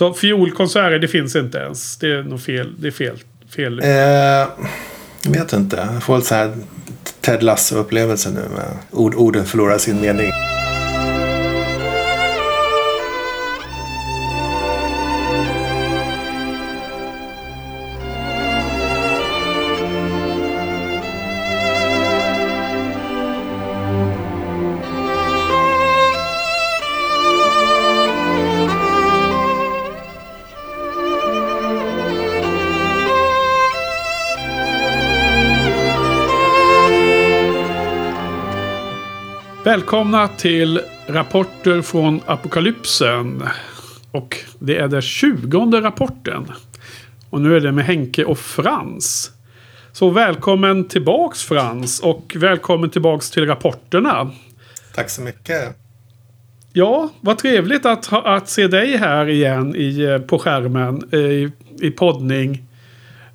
Så fiolkonserter, det finns inte ens. Det är nog fel. Det är fel. fel. Eh, jag vet inte. Jag får så här Ted Lasso-upplevelse nu. Med ord, orden förlorar sin mening. Välkomna till Rapporter från Apokalypsen. Och det är den tjugonde rapporten. Och nu är det med Henke och Frans. Så välkommen tillbaks Frans. Och välkommen tillbaks till rapporterna. Tack så mycket. Ja, vad trevligt att, att se dig här igen i, eh, på skärmen eh, i, i poddning.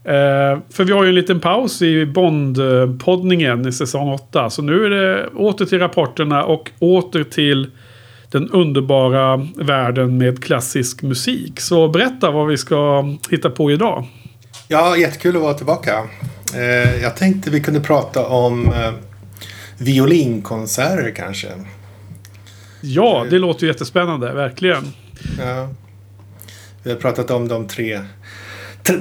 Uh, för vi har ju en liten paus i Bond-poddningen i säsong 8. Så nu är det åter till rapporterna och åter till den underbara världen med klassisk musik. Så berätta vad vi ska hitta på idag. Ja, jättekul att vara tillbaka. Uh, jag tänkte vi kunde prata om uh, violinkonserter kanske. Ja, det låter jättespännande, verkligen. Ja. Vi har pratat om de tre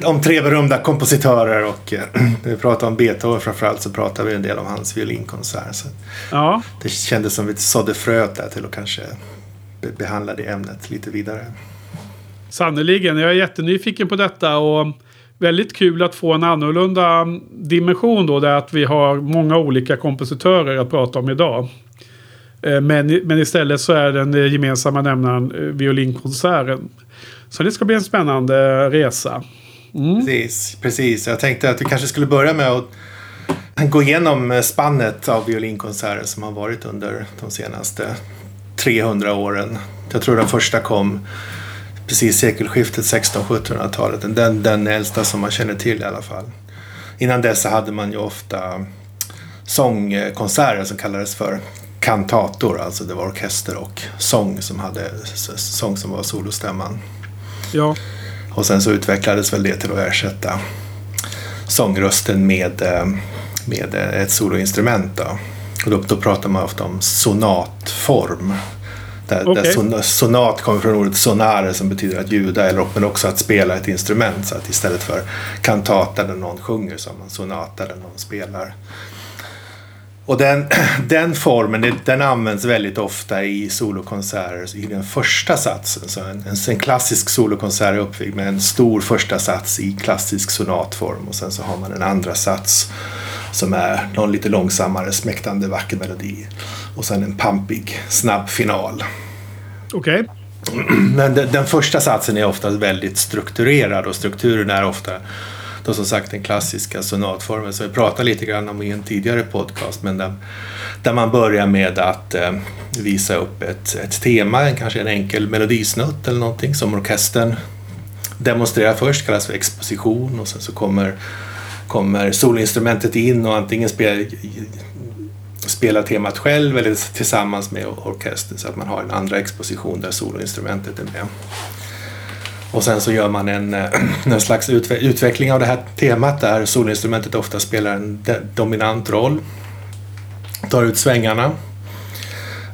om tre berömda kompositörer och eh, när vi pratar om Beethoven framförallt så pratar vi en del om hans violinkonsert. Så ja. Det kändes som vi sådde fröet där till att kanske behandla det ämnet lite vidare. Sannerligen, jag är jättenyfiken på detta och väldigt kul att få en annorlunda dimension då. Där att vi har många olika kompositörer att prata om idag. Eh, men, men istället så är den gemensamma nämnaren eh, violinkonserten. Så det ska bli en spännande resa. Mm. Precis, precis. Jag tänkte att vi kanske skulle börja med att gå igenom spannet av violinkonserter som har varit under de senaste 300 åren. Jag tror den första kom precis sekelskiftet 1600-1700-talet. Den, den äldsta som man känner till i alla fall. Innan dess hade man ju ofta sångkonserter som kallades för kantator. Alltså det var orkester och sång som hade sång som var solostämman. Ja. Och sen så utvecklades väl det till att ersätta sångrösten med, eh, med ett soloinstrument. Då. Och då, då pratar man ofta om sonatform. Där, okay. där sonat kommer från ordet sonare som betyder att ljuda eller, men också att spela ett instrument. Så att istället för kantata där någon sjunger så har man sonata där någon spelar. Och den, den formen den används väldigt ofta i solokonserter i den första satsen. Så en, en klassisk solokonsert är uppbyggd med en stor första sats i klassisk sonatform och sen så har man en andra sats som är någon lite långsammare smäktande vacker melodi. Och sen en pampig snabb final. Okej. Okay. Men den, den första satsen är ofta väldigt strukturerad och strukturen är ofta då som sagt den klassiska sonatformen som vi pratade lite grann om i en tidigare podcast. Men där, där man börjar med att eh, visa upp ett, ett tema, kanske en enkel melodisnutt eller någonting som orkestern demonstrerar först, kallas för exposition och sen så kommer, kommer solinstrumentet in och antingen spelar spela temat själv eller tillsammans med orkestern så att man har en andra exposition där soloinstrumentet är med. Och sen så gör man en, eh, en slags utveckling av det här temat där solinstrumentet ofta spelar en dominant roll. Tar ut svängarna.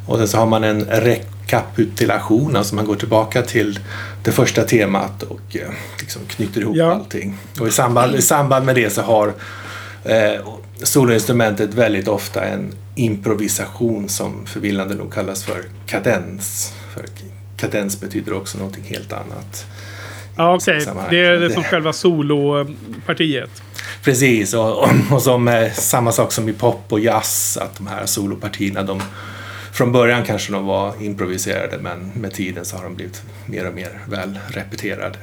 Och sen så har man en rekapitulation, alltså man går tillbaka till det första temat och eh, liksom knyter ihop ja. allting. Och i samband, i samband med det så har eh, soloinstrumentet väldigt ofta en improvisation som förvillande nog kallas för kadens. För kadens betyder också någonting helt annat. Ja, okej. Okay. Det är det som själva solopartiet. Precis, och, och, och som eh, samma sak som i pop och jazz, att de här solopartierna, de, från början kanske de var improviserade, men med tiden så har de blivit mer och mer väl repeterade.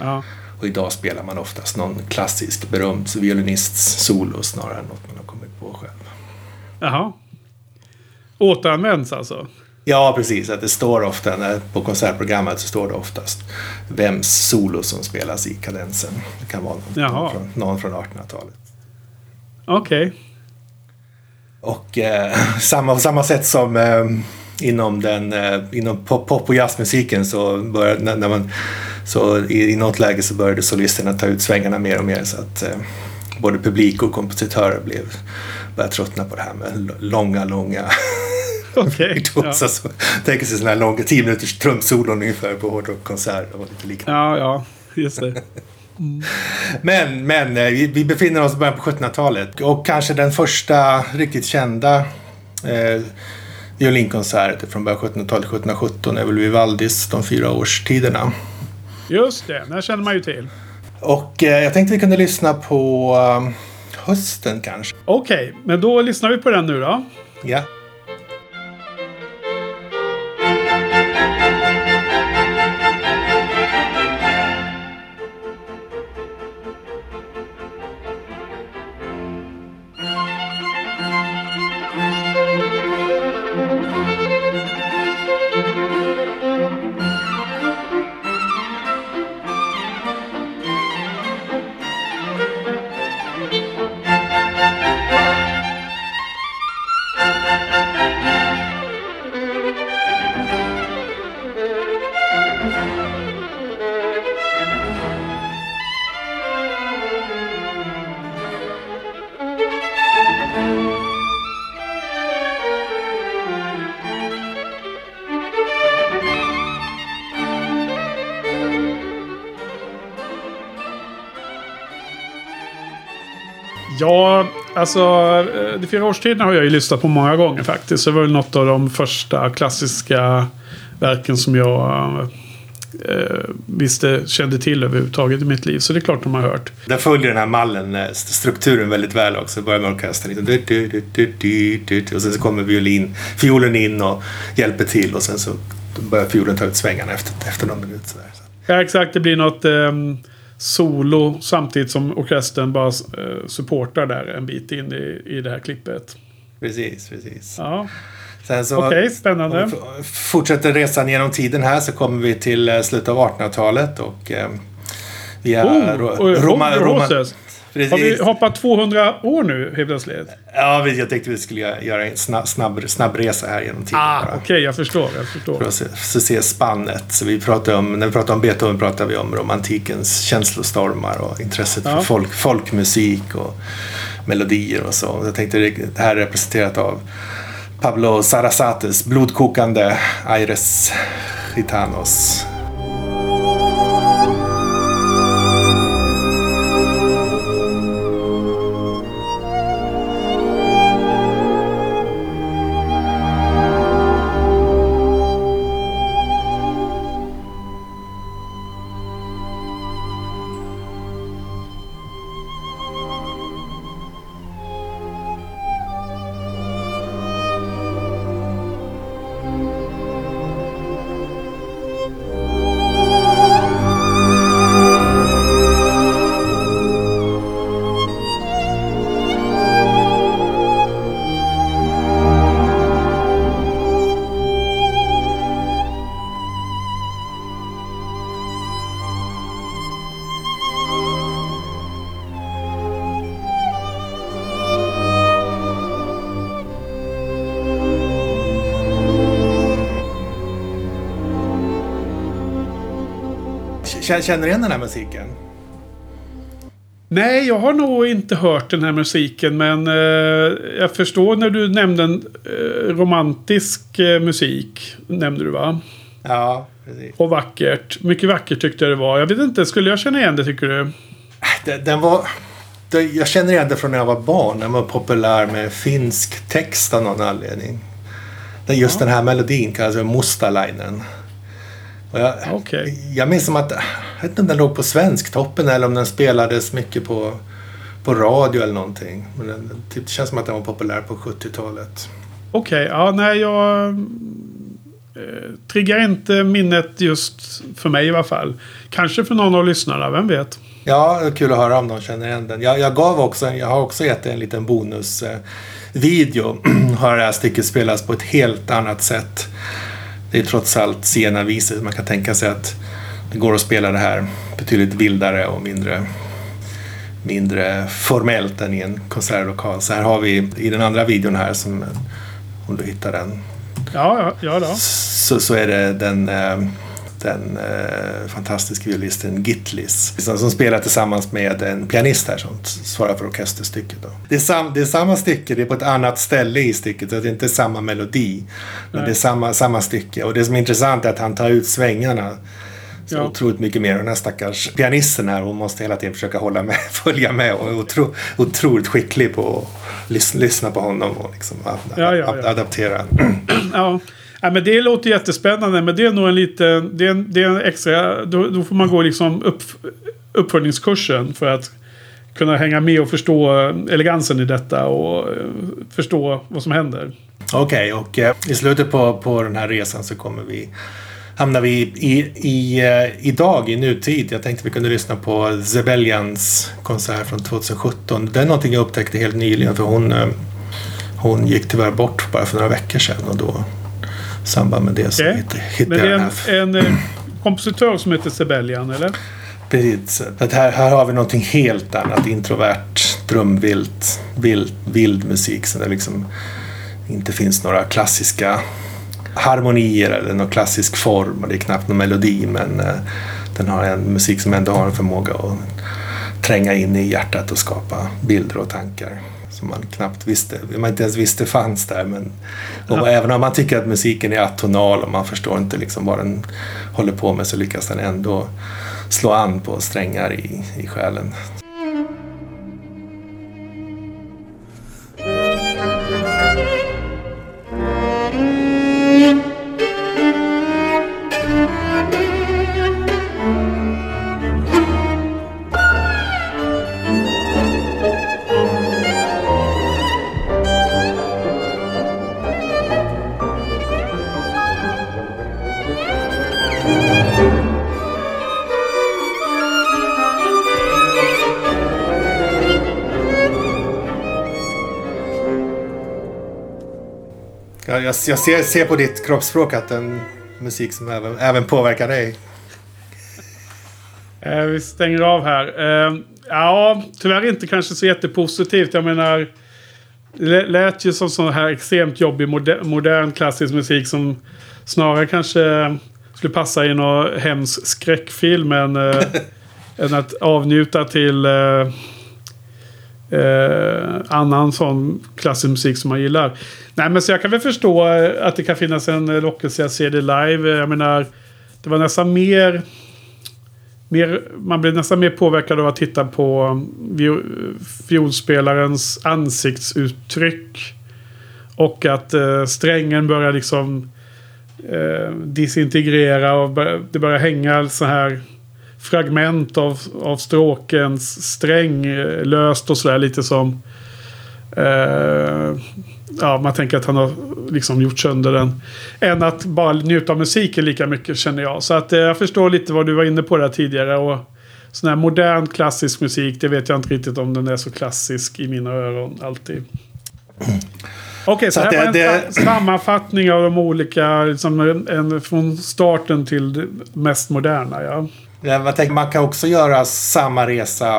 Ja. Och idag spelar man oftast någon klassisk berömd violinists solo snarare än något man har kommit på själv. Jaha. Återanvänds alltså? Ja, precis. Att det står ofta, när, på konsertprogrammet så står det oftast vems solo som spelas i kadensen. Det kan vara någon, någon från, någon från 1800-talet. Okej. Okay. Och eh, samma, på samma sätt som eh, inom, den, eh, inom pop, pop och jazzmusiken så, började, när, när man, så i, i något läge så började solisterna ta ut svängarna mer och mer så att eh, både publik och kompositörer blev, började tröttna på det här med långa, långa Okay, ja. så, tänker sig sådana här långa, tio minuters trumsolon ungefär på hårdrockkonserter och lite liknande. Ja, ja, just det. Mm. Men, men eh, vi, befinner oss i början på 1700-talet och kanske den första riktigt kända eh, violinkonserten från början 1700-talet, 1717, är väl Vivaldis De fyra årstiderna. Just det, den känner man ju till. Och eh, jag tänkte vi kunde lyssna på um, hösten kanske. Okej, okay, men då lyssnar vi på den nu då. Ja. Ja, alltså eh, De fyra årstiderna har jag ju lyssnat på många gånger faktiskt. Det var väl något av de första klassiska verken som jag eh, visste, kände till överhuvudtaget i mitt liv. Så det är klart de har hört. Den följer den här mallen, eh, strukturen väldigt väl också. Börjar med orkestern. Liksom. Och sen så kommer violin, fiolen in och hjälper till. Och sen så börjar fiolen ta ut svängarna efter, efter någon minut. Sådär. Ja, exakt. Det blir något... Um solo samtidigt som orkestern bara eh, supportar där en bit in i, i det här klippet. Precis, precis. Ja. Okej, okay, spännande. Om vi fortsätter resan genom tiden här så kommer vi till eh, slutet av 1800-talet och eh, vi är oh, Roma, Roma, Precis. Har vi hoppat 200 år nu helt plötsligt? Ja, jag tänkte vi skulle göra en snabb, snabb, snabb resa här genom tiden. Ah, Okej, okay, jag förstår. Jag förstår. För att se, för att se spannet. Så vi pratar om, när vi pratar om Beethoven pratar vi om romantikens känslostormar och intresset ja. för folk, folkmusik och melodier och så. Jag tänkte det här är representerat av Pablo Sarasates blodkokande Aires Gitanos Känner du igen den här musiken? Nej, jag har nog inte hört den här musiken. Men eh, jag förstår när du nämnde en eh, romantisk eh, musik. Nämnde du va? Ja, precis. Och vackert. Mycket vackert tyckte jag det var. Jag vet inte, skulle jag känna igen det tycker du? Den, den var... Jag känner igen det från när jag var barn. Den var populär med finsk text av någon anledning. Just ja. den här melodin kallas för Mustalainen. Jag, okay. jag minns som att, jag vet inte om den låg på Svensktoppen eller om den spelades mycket på, på radio eller någonting. Men den, typ, det känns som att den var populär på 70-talet. Okej, okay, ja nej jag eh, triggar inte minnet just för mig i alla fall. Kanske för någon av lyssnarna, vem vet? Ja, det är kul att höra om de känner igen den. Jag, jag gav också, jag har också gett en liten bonusvideo. Eh, har det här stycket spelats på ett helt annat sätt det är trots allt sena visor. Man kan tänka sig att det går att spela det här betydligt vildare och mindre, mindre formellt än i en konsertlokal. Så här har vi i den andra videon här, som, om du hittar den, Ja, ja, ja då. så, så är det den, eh, den eh, fantastiska violisten Gitlis som, som spelar tillsammans med en pianist här som svarar för orkesterstycket. Då. Det, är sam, det är samma stycke, det är på ett annat ställe i stycket, så det är inte samma melodi. Men Nej. det är samma, samma stycke. Och det som är intressant är att han tar ut svängarna så Ja. otroligt mycket mer. Och den här stackars pianisten här, hon måste hela tiden försöka hålla med, följa med och är otro, otroligt skicklig på att lyssna, lyssna på honom och liksom ad, ad- ja. adaptera. Ja. Ja, men det låter jättespännande. Men det är nog en liten... Det är en, det är en extra... Då, då får man gå liksom upp, uppföljningskursen för att kunna hänga med och förstå elegansen i detta och eh, förstå vad som händer. Okej, och eh, i slutet på, på den här resan så kommer vi hamnar vi i, i, i idag, i nutid. Jag tänkte vi kunde lyssna på Zebellians konsert från 2017. Det är någonting jag upptäckte helt nyligen för hon, hon gick tyvärr bort bara för några veckor sedan och då samband med det så hitt- hittade Men det jag är den här. en, en eh, kompositör som heter Sebelian, eller? Precis. Att här, här har vi någonting helt annat. Introvert, drömvilt, vild, vild musik. Så det liksom inte finns några klassiska harmonier eller någon klassisk form. Och det är knappt någon melodi men eh, den har en musik som ändå har en förmåga att tränga in i hjärtat och skapa bilder och tankar. Som man knappt visste, man inte ens visste fanns där. Men, och Ja. även om man tycker att musiken är atonal och man förstår inte liksom vad den håller på med så lyckas den ändå slå an på strängar i, i själen. Jag, jag, ser, ser på ditt kroppsspråk att den musik som även, även påverkar dig. Eh, vi stänger av här. Eh, ja, tyvärr inte kanske så jättepositivt. Jag menar, det lät ju som sån här extremt jobbig moder, modern klassisk musik som snarare kanske skulle passa i någon hemsk skräckfilm än, eh, än att avnjuta till eh, eh, annan sån klassisk musik som man gillar. Nej, men så jag kan väl förstå eh, att det kan finnas en eh, lockelse att se det live. Jag menar, det var nästan mer... mer man blev nästan mer påverkad av att titta på mm, viol- fiolspelarens ansiktsuttryck. Och att eh, strängen börjar liksom eh, disintegrera och bör, det börjar hänga så här fragment av, av stråkens sträng eh, löst och sådär lite som... Eh, ja, man tänker att han har liksom gjort sönder den. Än att bara njuta av musiken lika mycket känner jag. Så att eh, jag förstår lite vad du var inne på där tidigare. Och sån här modern klassisk musik, det vet jag inte riktigt om den är så klassisk i mina öron alltid. Okej, så, Så att här var en det- sa- sammanfattning av de olika, liksom en, en, från starten till det mest moderna. Ja. Ja, Jag tänker, man kan också göra samma resa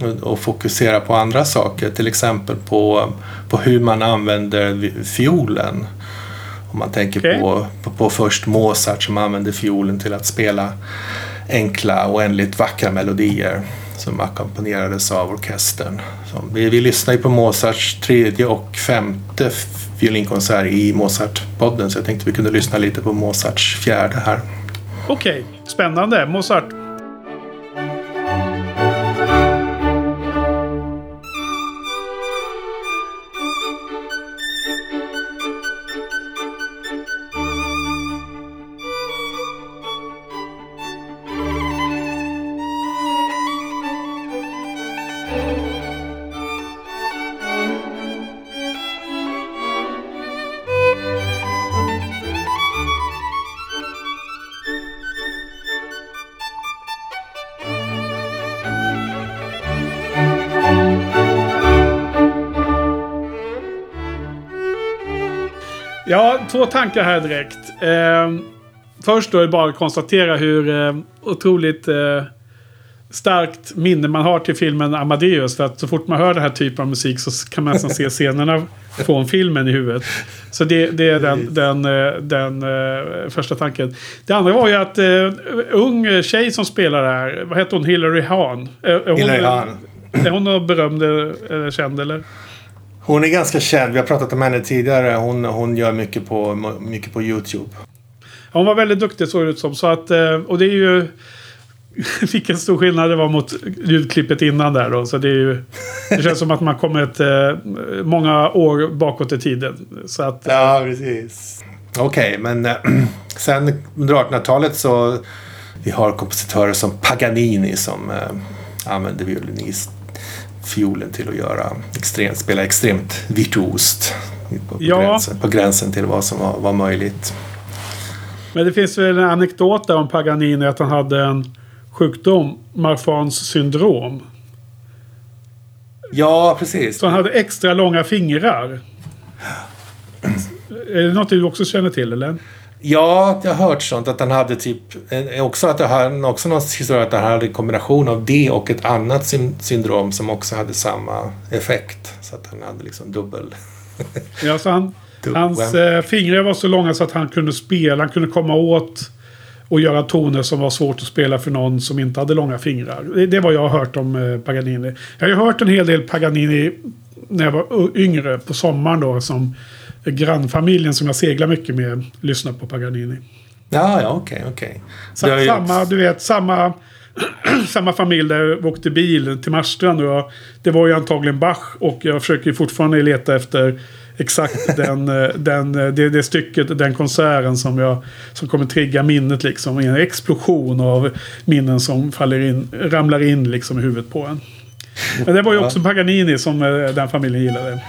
och- och fokusera på andra saker. Till exempel på, på hur man använder fiolen. Om man tänker Okej. på, på, på först Mozart som använde fiolen till att spela enkla oändligt vackra melodier som ackompanjerades av orkestern. Så vi, vi lyssnar ju på Mozarts tredje och femte violinkonsert i Mozart-podden så jag tänkte vi kunde lyssna lite på Mozarts fjärde här. Okej, spännande. Mozart. Två tankar här direkt. Eh, först då är det bara att konstatera hur eh, otroligt eh, starkt minne man har till filmen Amadeus. För att så fort man hör den här typen av musik så kan man nästan se scenerna från filmen i huvudet. Så det, det är den, den, eh, den, den uh, första tanken. Det andra var ju att uh, ung tjej som spelar där, vad heter hon? Hillary Hahn. Hillary Hahn. Är hon någon berömd eller känd eller? Hon är ganska känd. Vi har pratat om henne tidigare. Hon, hon gör mycket på, mycket på YouTube. Hon var väldigt duktig såg det ut som. Så att, och det är ju... Vilken stor skillnad det var mot ljudklippet innan där då. Så det, är ju, det känns som att man kommit eh, många år bakåt i tiden. Så att, ja, precis. Okej, okay, men äh, sen under 1800-talet så vi har kompositörer som Paganini som äh, använde violinist fiolen till att göra extremt, spela extremt virtuost. På, på, ja. gränsen, på gränsen till vad som var, var möjligt. Men det finns väl en anekdot där om Paganini att han hade en sjukdom, Marfans syndrom. Ja, precis. Så han hade extra långa fingrar. Är det något du också känner till eller? Ja, jag har hört sånt att han hade typ också att han också någon historia att han hade en kombination av det och ett annat syndrom som också hade samma effekt. Så att han hade liksom dubbel... ja, så han, hans äh, fingrar var så långa så att han kunde spela, han kunde komma åt och göra toner som var svårt att spela för någon som inte hade långa fingrar. Det, det vad jag har hört om eh, Paganini. Jag har ju hört en hel del Paganini när jag var yngre på sommaren då. Som grannfamiljen som jag seglar mycket med lyssnar på Paganini. Ja, ja, okej, okay, okej. Okay. Samma, du vet, samma, samma familj där jag åkte bil till Marstrand. det var ju antagligen Bach och jag försöker fortfarande leta efter exakt den, eh, den, eh, det, det stycket, den konserten som, jag, som kommer trigga minnet liksom. En explosion av minnen som faller in, ramlar in liksom i huvudet på en. Men det var ju också Paganini som eh, den familjen gillade.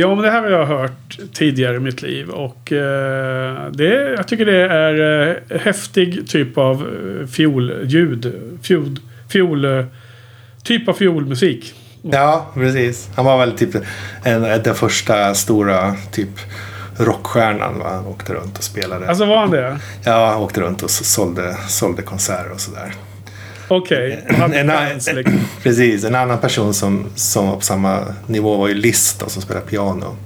Ja men det här har jag hört tidigare i mitt liv. Och eh, det, jag tycker det är eh, häftig typ av eh, fiolljud. Fiol, fiol, eh, typ av fiolmusik. Ja, precis. Han var väl typ en, den första stora typ rockstjärnan. Va? Han åkte runt och spelade. Alltså var han det? Ja, han åkte runt och sålde, sålde konserter och sådär. Okej, okay. liksom. Precis, en annan person som, som var på samma nivå var ju List som spelar piano.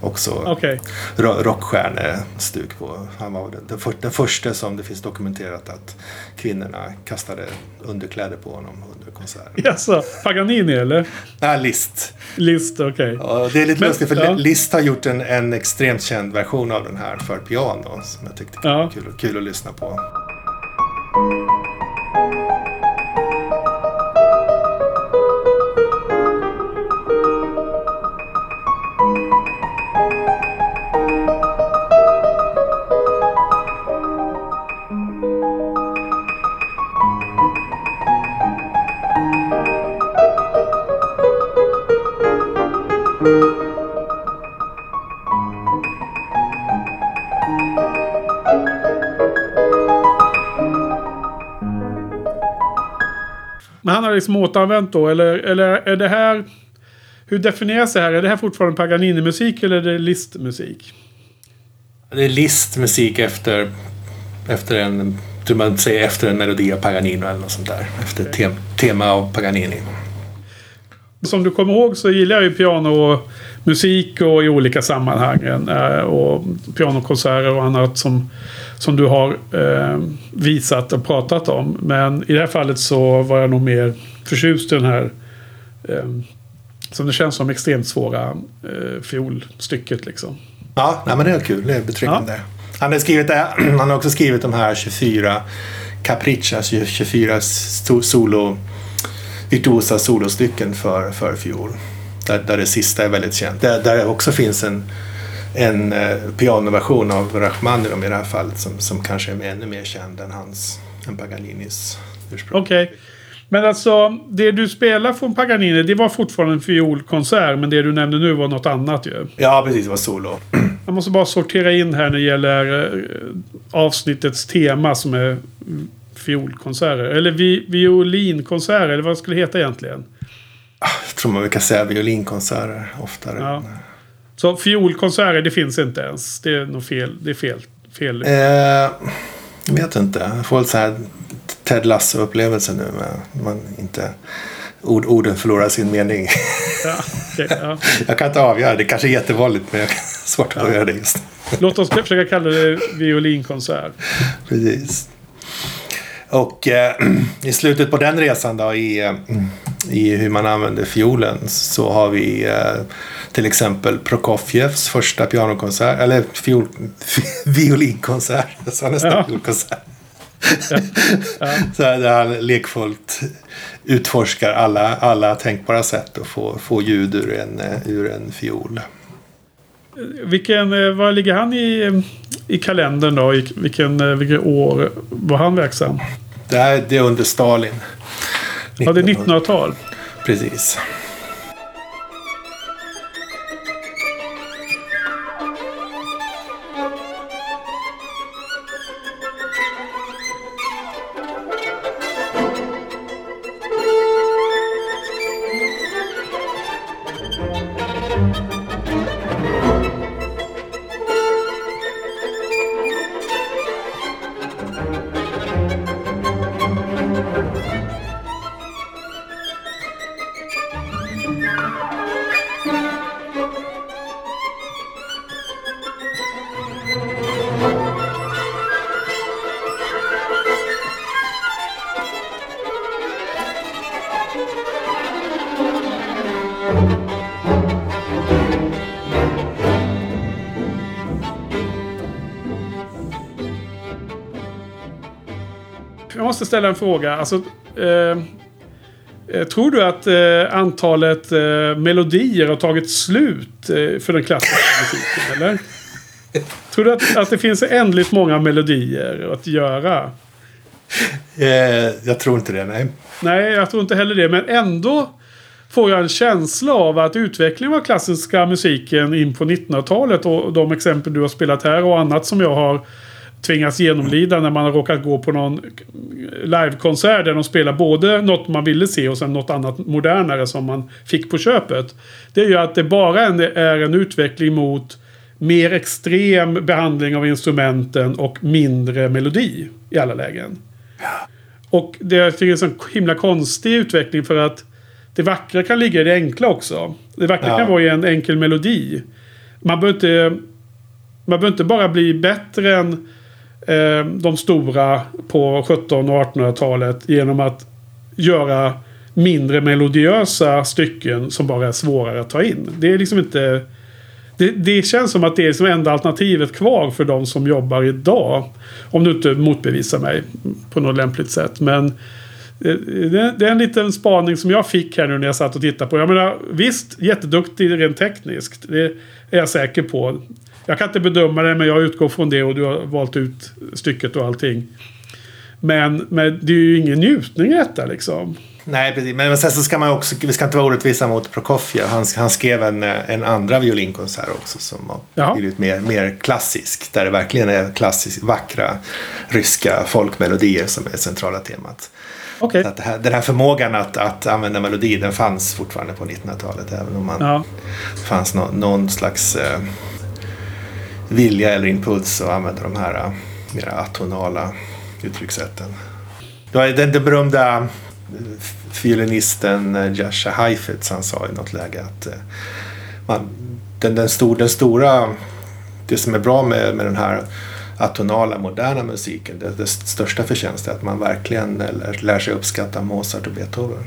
Också okay. rockstjärnestuk på. Han var den, den, för, den första som det finns dokumenterat att kvinnorna kastade underkläder på honom under konserten. Jaså, Paganini eller? Nej, List. List, okej. Okay. Ja, det är lite Men, lustigt för ja. List har gjort en, en extremt känd version av den här för piano som jag tyckte var kul, kul att lyssna på. Liksom återanvänt då? Eller, eller är det här... Hur definieras det här? Är det här fortfarande Paganini-musik eller är det listmusik? Det är listmusik efter, efter en... Tror man säger efter en melodi av Paganini eller något sånt där. Efter okay. tem, tema av Paganini. Som du kommer ihåg så gillar jag ju pianomusik och i olika sammanhang. Eh, och pianokonserter och annat som som du har eh, visat och pratat om. Men i det här fallet så var jag nog mer förtjust i den här eh, som det känns som extremt svåra eh, fiolstycket liksom. Ja, nej, men det är kul. Det är betryggande. Ja. Han, har skrivit han har också skrivit de här 24 capriccia, 24 solo virtuosa solostycken för, för fiol. Där, där det sista är väldigt känt. Där, där också finns en en eh, pianoversion av Rachmaninoff i det här fallet som, som kanske är ännu mer känd än hans, än Paganinis ursprung. Okej. Okay. Men alltså, det du spelar från Paganini, det var fortfarande en fiolkonsert. Men det du nämnde nu var något annat ju. Ja, precis. Det var solo. Jag måste bara sortera in här när det gäller eh, avsnittets tema som är fiolkonserter. Eller vi, violinkonserter, eller vad skulle det heta egentligen? Jag tror man brukar säga violinkonserter oftare. Ja. Så fiolkonserter, det finns inte ens. Det är nog fel. Det är fel. fel. Eh, jag vet inte. Jag får så här Ted Lasso-upplevelse nu. Men man inte, ord, orden förlorar sin mening. Ja, okay, ja. jag kan inte avgöra. Det kanske är jättevanligt men jag har svårt att ja. avgöra det just Låt oss försöka kalla det violinkonsert. Precis. Och eh, i slutet på den resan då i, eh, i hur man använder fiolen så har vi eh, till exempel Prokofjevs första pianokonsert, eller fiol, violinkonsert. Jag sa nästan ja. fiolkonsert. Ja. Ja. så där han lekfullt utforskar alla, alla tänkbara sätt att få, få ljud ur en, ur en fiol. Vilken, eh, vad ligger han i, i kalendern då? Vilken, eh, vilket år var han verksam? Det, här, det är under Stalin. Ja, det är 1900-tal. Precis. Ställa en fråga. Alltså, eh, eh, tror du att eh, antalet eh, melodier har tagit slut eh, för den klassiska musiken? Eller? Tror du att, att det finns ändligt många melodier att göra? Eh, jag tror inte det, nej. Nej, jag tror inte heller det. Men ändå får jag en känsla av att utvecklingen av klassiska musiken in på 1900-talet och de exempel du har spelat här och annat som jag har tvingas genomlida när man har råkat gå på någon livekonsert där de spelar både något man ville se och sen något annat modernare som man fick på köpet. Det är ju att det bara är en utveckling mot mer extrem behandling av instrumenten och mindre melodi i alla lägen. Och det finns en himla konstig utveckling för att det vackra kan ligga i det enkla också. Det vackra ja. kan vara i en enkel melodi. Man behöver inte, man behöver inte bara bli bättre än eh, de stora på 1700 och 1800-talet genom att göra mindre melodiösa stycken som bara är svårare att ta in. Det är liksom inte... Det, det känns som att det är som enda alternativet kvar för de som jobbar idag. Om du inte motbevisar mig på något lämpligt sätt. Men eh, det, det är en liten spaning som jag fick här nu när jag satt och tittade på. Jag menar visst, jätteduktig rent tekniskt. Det är jag säker på. Jag kan inte bedöma det men jag utgår från det och du har valt ut stycket och allting. Men, men det är ju ingen njutning i detta liksom. Nej, precis. Men sen så ska man också, vi ska inte vara orättvisa mot Prokofjev. Han, han skrev en, en andra violinkonsert också som har blivit mer, mer klassisk. Där det verkligen är klassiskt vackra ryska folkmelodier som är det centrala temat. Okay. Så att här, den här förmågan att, att använda melodi den fanns fortfarande på 1900-talet. Även om man, ja. det fanns no, någon slags eh, vilja eller impuls att använda de här äh, mer atonala uttryckssätten. Den, den berömda äh, fiolinisten äh, Jascha Heifetz han sa i något läge att man, den, den, stor, den stora, det som är bra med, med den här atonala moderna musiken, det, det största förtjänst är att man verkligen lär, lär sig uppskatta Mozart och Beethoven.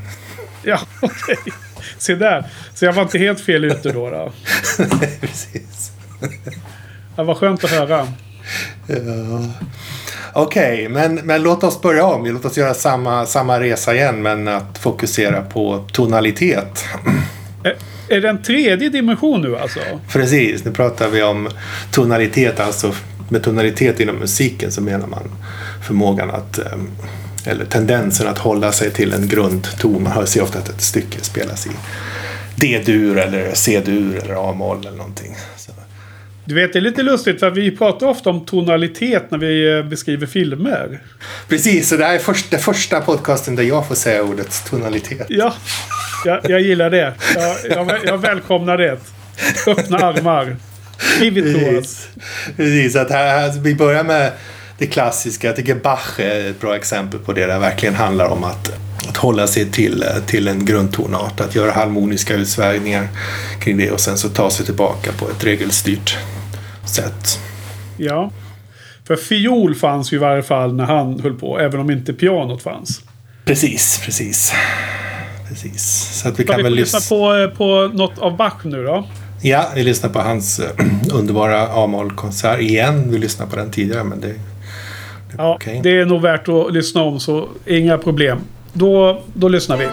Ja, okej. Okay. Se där. Så jag var inte helt fel ute då. då. Nej, precis. Ja, vad skönt att höra. Ja. Okej, okay, men, men låt oss börja om. Låt oss göra samma, samma resa igen men att fokusera på tonalitet. Eh, är det en tredje dimension nu alltså? Precis, nu pratar vi om tonalitet. Alltså med tonalitet inom musiken så menar man förmågan att ehm, eller tendensen att hålla sig till en grundton. Man ser ofta att ett stycke spelas i D-dur eller C-dur eller A-moll eller någonting. Så. Du vet, det är lite lustigt för vi pratar ofta om tonalitet när vi eh, beskriver filmer. Precis, så det här är först, den första podcasten där jag får säga ordet tonalitet. Ja, jag, jag gillar det. Jag, jag, jag välkomnar det. Öppna armar. Give it to us. Precis, att här, vi börjar med det klassiska. Jag tycker Bach är ett bra exempel på det. Där det verkligen handlar om att, att hålla sig till, till en grundtonart. Att göra harmoniska utsvägningar kring det och sen så ta sig tillbaka på ett regelstyrt sätt. Ja. För fiol fanns ju i varje fall när han höll på. Även om inte pianot fanns. Precis, precis. Precis. Så att vi Ska kan vi väl lyssna på, på något av Bach nu då? Ja, vi lyssnar på hans äh, underbara A-mollkonsert igen. Vi lyssnade på den tidigare men det... Ja, okej. det är nog värt att lyssna om så inga problem. Då, då lyssnar vi.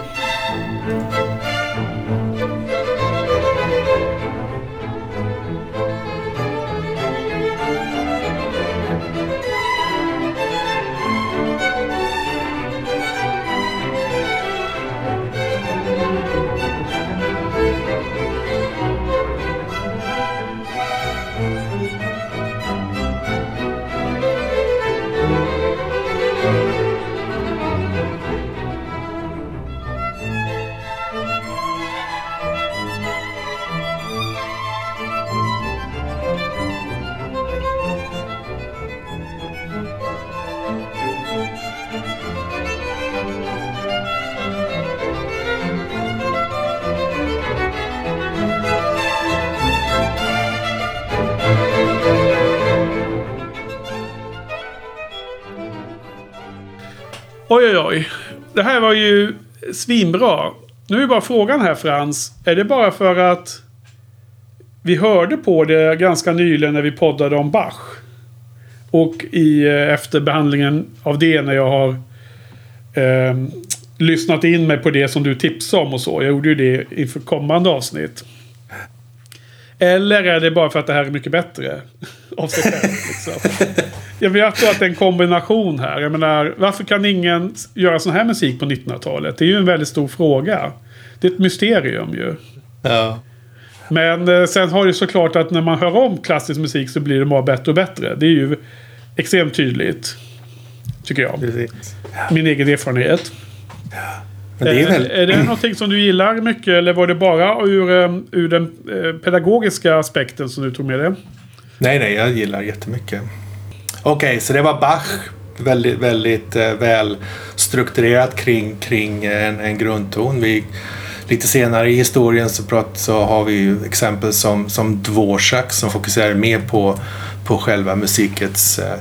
Var ju svinbra. Nu är bara frågan här Frans. Är det bara för att vi hörde på det ganska nyligen när vi poddade om Bach? Och i, eh, efterbehandlingen efter behandlingen av det när jag har eh, lyssnat in mig på det som du tipsade om och så. Jag gjorde ju det inför kommande avsnitt. Eller är det bara för att det här är mycket bättre? Av sig själv liksom. Jag vet att det är en kombination här. Jag menar, varför kan ingen göra sån här musik på 1900-talet? Det är ju en väldigt stor fråga. Det är ett mysterium ju. Ja. Men eh, sen har ju såklart att när man hör om klassisk musik så blir det bara bättre och bättre. Det är ju extremt tydligt. Tycker jag. Precis. Min egen erfarenhet. Men det är Eh, väl... är det någonting som du gillar mycket eller var det bara ur, eh, ur den eh, pedagogiska aspekten som du tog med det? Nej, nej, jag gillar jättemycket. Okej, så det var Bach. Väldigt, väldigt eh, väl strukturerat kring, kring en, en grundton. Vi, lite senare i historien så, prat, så har vi ju exempel som, som Dvorak som fokuserar mer på, på själva musikets eh,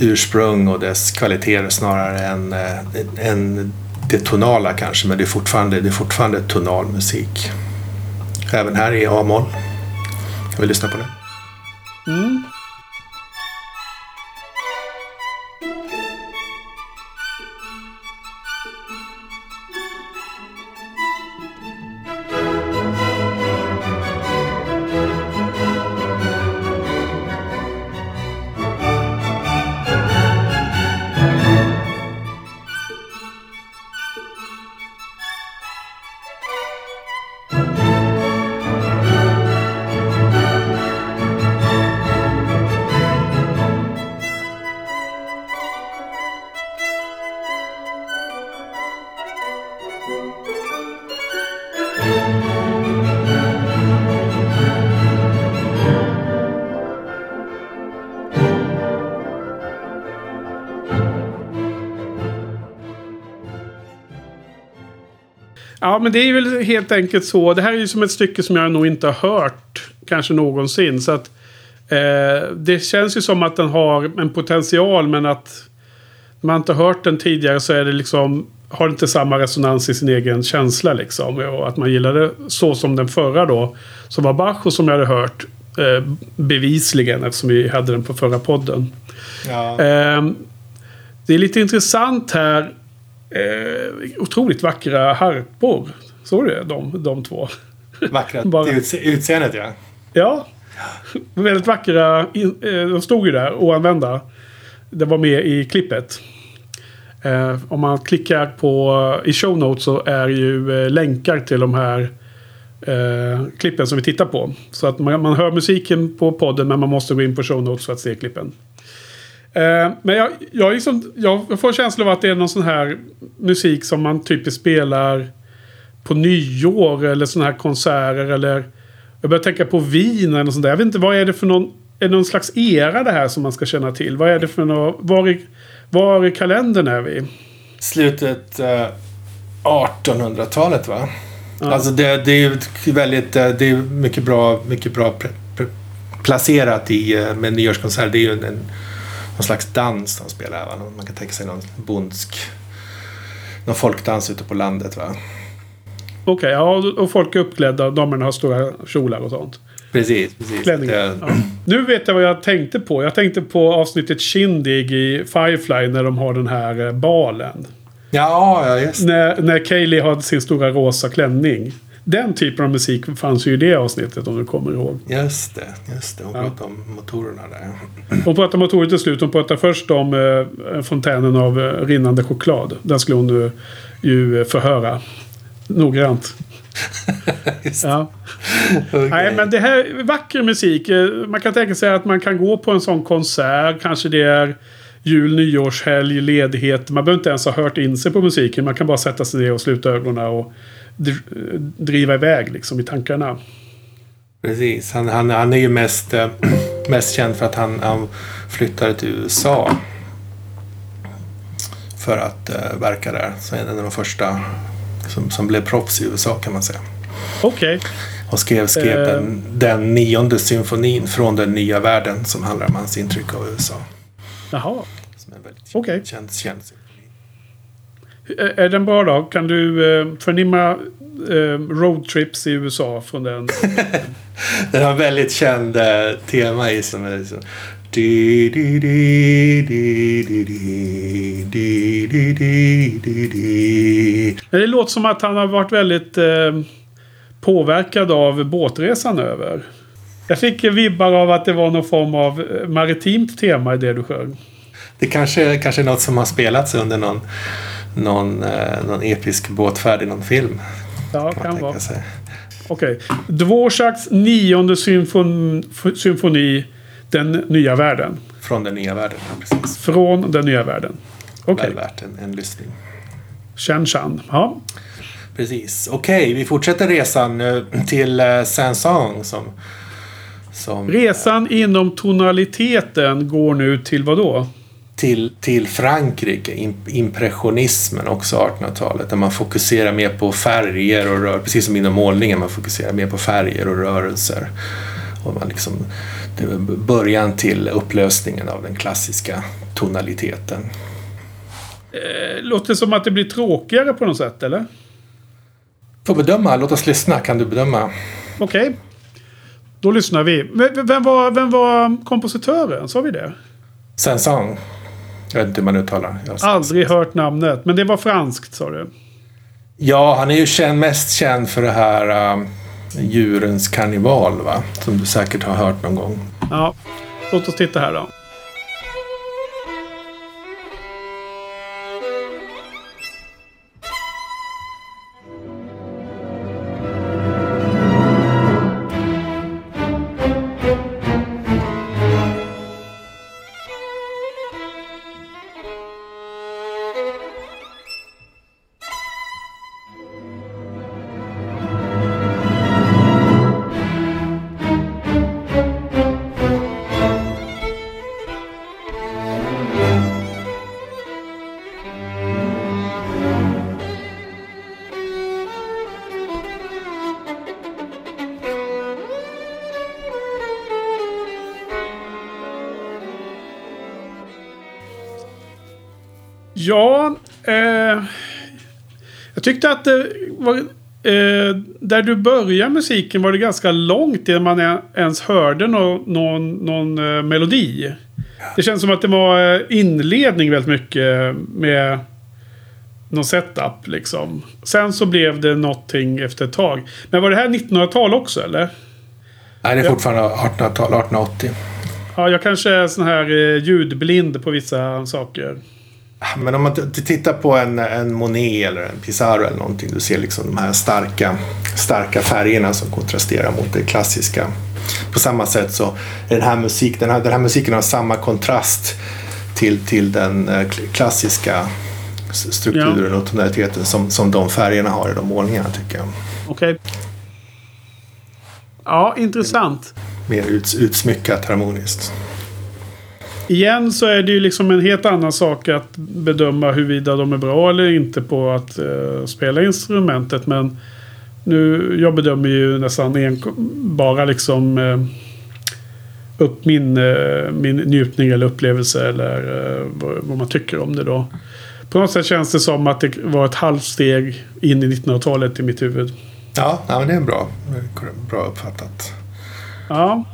ursprung och dess kvaliteter snarare än, eh, än det tonala kanske. Men det är fortfarande, det är fortfarande tonal musik. Även här i A-moll. Jag vi lyssna på det? Mm. Ja, men det är väl helt enkelt så. Det här är ju som ett stycke som jag nog inte har hört kanske någonsin. Så att eh, det känns ju som att den har en potential men att man inte har hört den tidigare så är det liksom har inte samma resonans i sin egen känsla liksom. Och att man gillar det så som den förra då. Som var Bach och som jag hade hört eh, bevisligen eftersom vi hade den på förra podden. Ja. Eh, det är lite intressant här. Eh, otroligt vackra harpor. Såg du det? De, de två. Vackra Bara- utse- utseendet ja. Ja. Väldigt vackra. eh, De stod ju där oanvända. Det var med i klippet. Eh, om man klickar på i show notes så är ju eh, länkar till de här eh, klippen som vi tittar på. Så att man, man hör musiken på podden men man måste gå in på show notes för att se klippen. Eh, men jag, jag, liksom, jag får känslan av att det är någon sån här musik som man typiskt spelar på nyår eller såna här konserter eller jag börjar tänka på Wien eller något sånt där. Jag vet inte vad är det för någon är det någon slags era det här som man ska känna till? Vad är det för något? Var i, var i kalendern är vi? Slutet eh, 1800-talet va? Ja. Alltså det, det är ju väldigt, eh, det är mycket bra, mycket bra placerat i, eh, med nyårskonsert. Det är ju en, en, någon slags dans de spelar va? Man kan tänka sig någon bondsk, någon folkdans ute på landet va? Okej, ja och folk är uppklädda. Damerna har stora kjolar och sånt. Precis, precis. Klänningar. Det, Ja. Nu vet jag vad jag tänkte på. Jag tänkte på avsnittet Shindig i Firefly när de har den här eh, balen. ja, ja, just. När, när Kaylee har sin stora rosa klänning. Den typen av musik fanns ju i det avsnittet om du kommer ihåg. Just det, just det. Hon Ja. pratade om motorerna där. Hon pratar motorer till slut. Hon pratar först om eh, fontänen av eh, rinnande choklad. Den skulle hon nu ju eh, förhöra. Noggrant. Ja. Okej. Nej, men det här är vacker musik. Eh, Man kan tänka sig att man kan gå på en sån konsert. Kanske det är jul, nyårshelg, ledighet. Man behöver inte ens ha hört in sig på musiken. Man kan bara sätta sig ner och sluta ögonen och eh, driva iväg liksom i tankarna. Precis. Han, han, han är ju mest, eh, mest känd för att han, han flyttade till USA. För att eh, verka där. Så en av de första som, som blev proffs i USA kan man säga. Okej. Och skrev, skrev Eh. den, den nionde symfonin från den nya världen som handlar om hans intryck av USA. Jaha. Som är väldigt Okej. känd, känd symfoni. Är den bra då? Kan du eh, förnimma eh, roadtrips i USA från den? den har väldigt känd eh, tema i som är liksom... Det låter som att han har varit väldigt påverkad av båtresan över. Jag fick vibbar av att det var någon form av maritimt tema i det du sjöng. Det kanske, kanske är något som har spelats under någon någon, eh, någon episk båtfärd i någon film. Ja, Kan vara. sig. Okej. Dvořáks nionde symfon symfoni Den nya världen. Från den nya världen, ja, precis. Från den nya världen. Okej. Väl värt en, en lyssning. Chan Chan. Ja. Precis. Okej, vi fortsätter resan eh, till eh, Saint-Saëns som... som Resan inom tonaliteten går nu till vad då? Till, till Frankrike, im- impressionismen också 1800-talet, där man fokuserar mer på färger och rör, precis som inom målningen, man fokuserar mer på färger och rörelser. Och man liksom, det är början till upplösningen av den klassiska tonaliteten. Eh, Låter som att det blir tråkigare på något sätt, eller? Får bedöma, låt oss lyssna, kan du bedöma? Okej. Då lyssnar vi. Vem var, vem var kompositören? Sa vi det? Saint-Saëns. Jag vet inte hur man uttalar. Jag har- Aldrig hört namnet. Men det var franskt sa du. Ja, han är ju känd, mest känd för det här um, djurens karneval, va? Som du säkert har hört någon gång. Ja. Låt oss titta här då. Tyckte att det var... Eh, där du började musiken var det ganska långt innan man e- ens hörde nå- någon, någon eh, melodi. Det känns som att det var eh, inledning väldigt mycket med någon setup liksom. Sen så blev det någonting efter ett tag. Men var det här 1900-tal också eller? Nej, det är fortfarande 1800-tal, 1880. Ja, jag kanske är sån här eh, ljudblind på vissa saker. Men om man tittar på en, en Monet eller en Pissarro eller någonting. Du ser liksom de här starka, starka färgerna som kontrasterar mot det klassiska. På samma sätt så är den här, musik, den här, den här musiken har samma kontrast till, till den eh, kl- klassiska strukturen och tonaliteten som, som de färgerna har i de målningarna tycker jag. Okej. Ja, intressant. Mer uts, utsmyckat harmoniskt. Igen så är det ju liksom en helt annan sak att bedöma huruvida de är bra eller inte på att eh, spela instrumentet. Men nu, jag bedömer ju nästan en, bara liksom eh, upp min, eh, min njutning eller upplevelse eller eh, vad, vad man tycker om det då. På något sätt känns det som att det var ett halvsteg in i 1900-talet i mitt huvud. Ja, ja men det är bra. Bra uppfattat. Ja,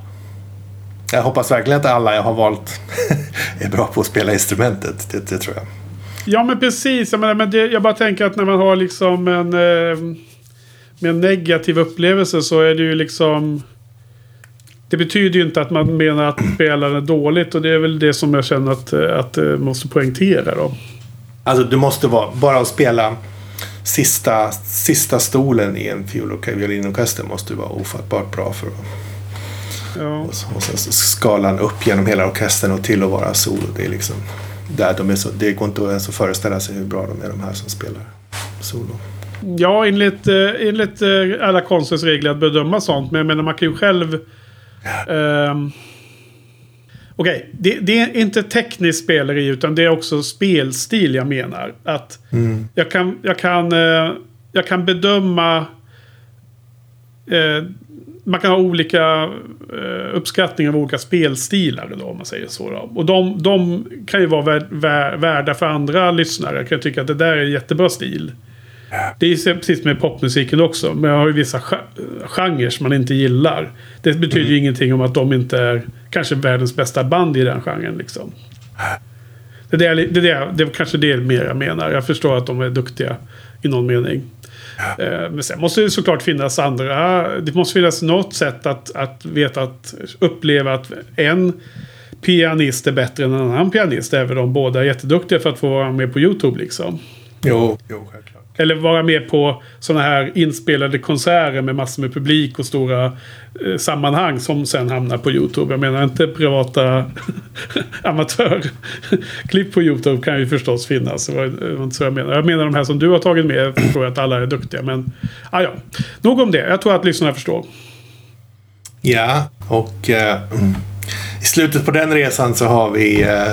Jag hoppas verkligen att alla jag har valt är bra på att spela instrumentet. Det, det tror jag. Ja men precis. Jag, menar, men det, jag bara tänker att när man har liksom en, eh, med en negativ upplevelse så är det ju liksom... Det betyder ju inte att man menar att spelaren är dåligt och det är väl det som jag känner att, eh, att eh, måste poängtera då. Alltså du måste vara, bara att spela sista, sista stolen i en fiol och violinorkester måste du vara ofattbart bra för. Ja. Och, så- och sen så skalan upp genom hela orkestern och till att vara solo. Det är liksom där de är så, det går inte ens att föreställa sig hur bra de är de här som spelar solo. Ja, enligt, eh, enligt eh, alla konstens regler att bedöma sånt. Men jag menar man kan ju själv... ehm, Okej, det, det är inte tekniskt speleri utan det är också spelstil jag menar. Att jag, kan, jag, kan, eh, jag kan bedöma... Man kan ha olika eh, uppskattningar av olika spelstilar då, om man säger så. Då. Och de, de kan ju vara vär, vär, värda för andra lyssnare. Jag kan tycka att det där är jättebra stil. Det är precis med popmusiken också. Men jag har ju vissa ge- genrer som man inte gillar. Det betyder ju ingenting om att de inte är kanske världens bästa band i den genren. Liksom. Det, där, det, där, det är kanske det mer jag menar. Jag förstår att de är duktiga i någon mening. Eh, men sen måste det såklart finnas andra. Det måste finnas något sätt att, att veta att uppleva att en pianist är bättre än en annan pianist. Även om båda är jätteduktiga för att få vara med på YouTube liksom. Jo, jo självklart. Eller vara med på sådana här inspelade konserter med massor med publik och stora eh, sammanhang som sen hamnar på YouTube. Jag menar inte privata amatörklipp på YouTube kan ju förstås finnas. Det var det var inte så jag menar. Jag menar de här som du har tagit med. Jag förstår att alla är duktiga. Men ah, ja, nog om det. Jag tror att lyssnarna förstår. Ja, och eh, i slutet på den resan så har vi eh,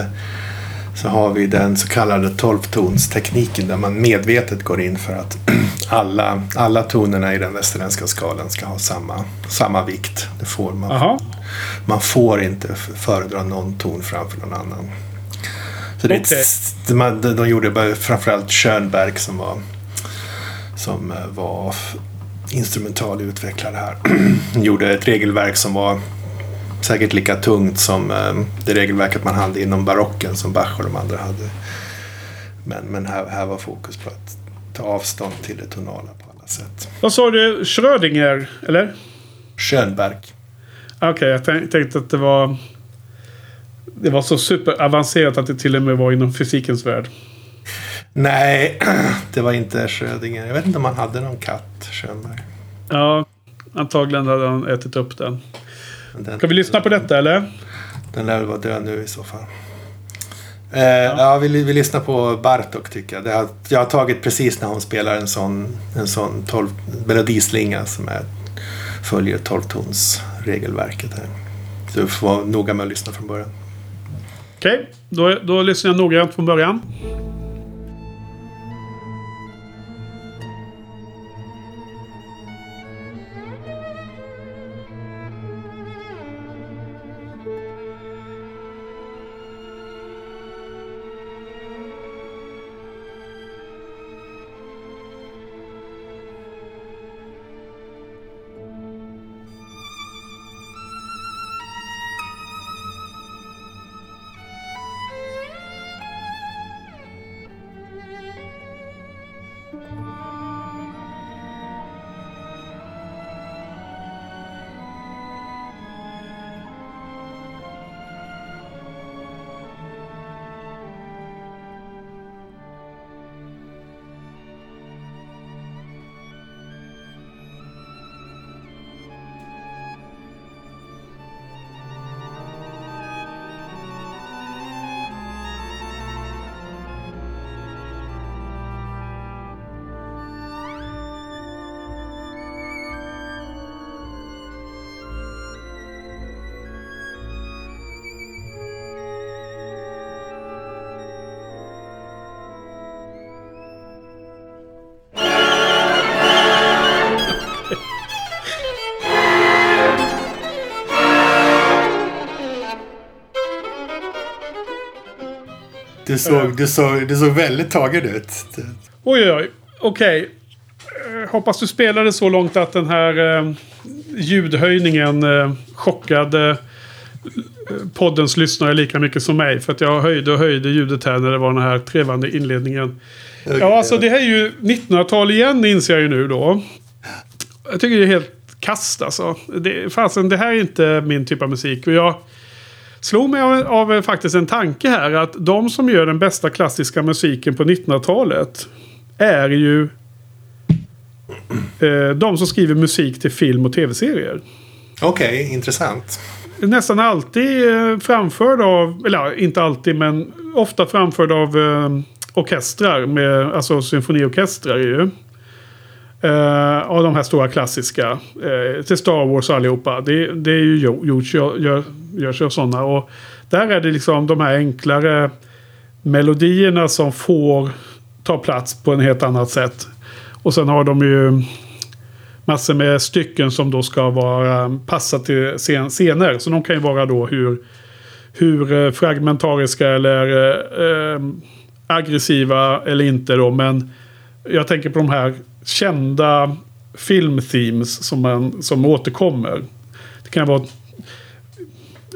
så har vi den så kallade tolvtonstekniken där man medvetet går in för att alla, alla tonerna i den västerländska skalan ska ha samma, samma vikt. Det får man, man får inte föredra någon ton framför någon annan. Så det, ett Okej. s- de, de, de gjorde framförallt Schönberg som var, som eh, var instrumental utvecklare här. gjorde ett regelverk som var säkert lika tungt som eh, det regelverket man hade inom barocken som Bach och de andra hade. Men, men här, här var fokus på att ta avstånd till det tonala på alla sätt. Vad sa du? Schrödinger? Eller? Schönberg. Okej, jag tänk, tänkte att det var... Det var så superavancerat att det till och med var inom fysikens värld. Nej, det var inte Schrödinger. Jag vet inte om han hade någon katt, Schönberg. Ja, antagligen hade han ätit upp den. Ska vi lyssna på detta eller? Den lär vara död nu i så fall. Eh, ja, vi, vi lyssnar på Bartok tycker jag. Har, jag har tagit precis när hon spelar en sån, en sån tolv, melodislinga som är, följer tolvtons-regelverket. Här. Så du får vara noga med att lyssna från början. Okej, då, då lyssnar jag noggrant från början. Såg, du såg, du såg väldigt tagen ut. Oj, oj, okej. Eh, Hoppas du spelade så långt att den här eh, ljudhöjningen eh, chockade eh, poddens lyssnare lika mycket som mig. För att jag höjde och höjde ljudet här när det var den här trevande inledningen. Ja, alltså det här är ju 1900-tal igen inser jag ju nu då. Jag tycker det är helt kast alltså. Det, fasen, det här är inte min typ av musik. Och jag slog mig av, av faktiskt en tanke här att de som gör den bästa klassiska musiken på 1900-talet är ju eh, de som skriver musik till film och tv-serier. Okej, intressant. Nästan alltid eh, framförd av, eller inte alltid men ofta framförd av eh, orkestrar, med, alltså symfoniorkestrar ju. Eh, av de här stora klassiska. Eh, till Star Wars allihopa. Det, det är ju gjort. gör, görs av sådana. Och där är det liksom de här enklare melodierna som får ta plats på en helt annat sätt. Och sen har de ju massor med stycken som då ska vara passa till scen scener. Så de kan ju vara då hur, hur eh, fragmentariska eller eh, eh, aggressiva eller inte då. Men jag tänker på de här kända filmthemes som, man, som återkommer. Det kan vara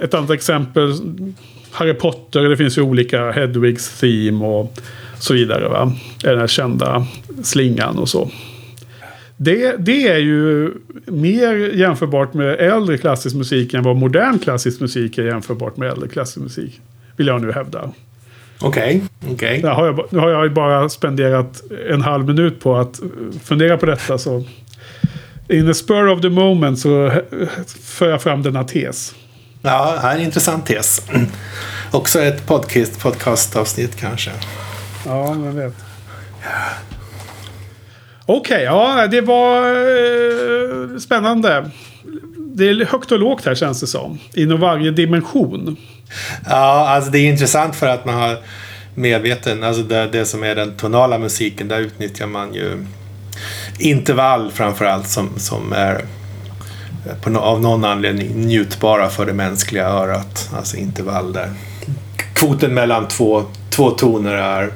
ett annat exempel. Harry Potter, det finns ju olika Hedwigs theme och så vidare. Va? Den här kända slingan och så. Det, det är ju mer jämförbart med äldre klassisk musik än vad modern klassisk musik är jämförbart med äldre klassisk musik. Vill jag nu hävda. Okej, okay. Okay. Har jag, nu har jag bara spenderat en halv minut på att fundera på detta. Så in the spur of the moment så för jag fram denna tes. Ja, här är en intressant tes. Också ett podcast, podcastavsnitt kanske. Ja, vem vet. Okej, okay, ja det var eh, spännande. Det är högt och lågt här känns det som. Inom varje dimension. Ja, alltså det är intressant för att man har medveten, alltså det, det som är den tonala musiken, där utnyttjar man ju intervall framförallt som, som är på, av någon anledning njutbara för det mänskliga örat. Alltså intervall där kvoten mellan två, två toner är,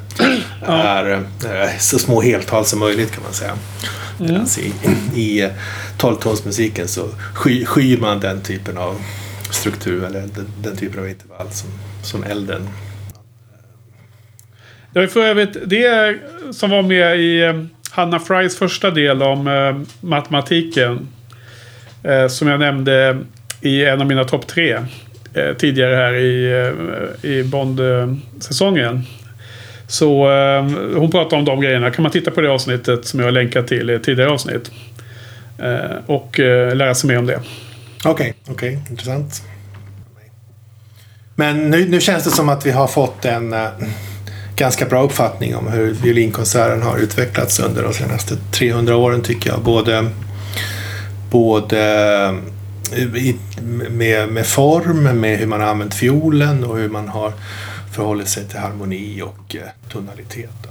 ja. är, är, så små heltal som möjligt kan man säga. Mm. Alltså i, i tolvtonsmusiken så sky, skyr man den typen av struktur eller den, den typen av intervall som, som elden. Det var för övrigt det som var med i eh, Hanna Frys första del om eh, matematiken. Eh, som jag nämnde i en av mina topp tre eh, tidigare här i, i Bond-säsongen. Så eh, hon pratar om de grejerna. Kan man titta på det avsnittet som jag har länkat till i ett tidigare avsnitt. Eh, och eh, lära sig mer om det. Okej, okay, okej, okay, intressant. Men nu, nu känns det som att vi har fått en äh, ganska bra uppfattning om hur violinkonserten har utvecklats under de senaste 300 åren tycker jag. Både, både i, med, med form, med hur man har använt fiolen och hur man har förhållit sig till harmoni och uh, tonalitet.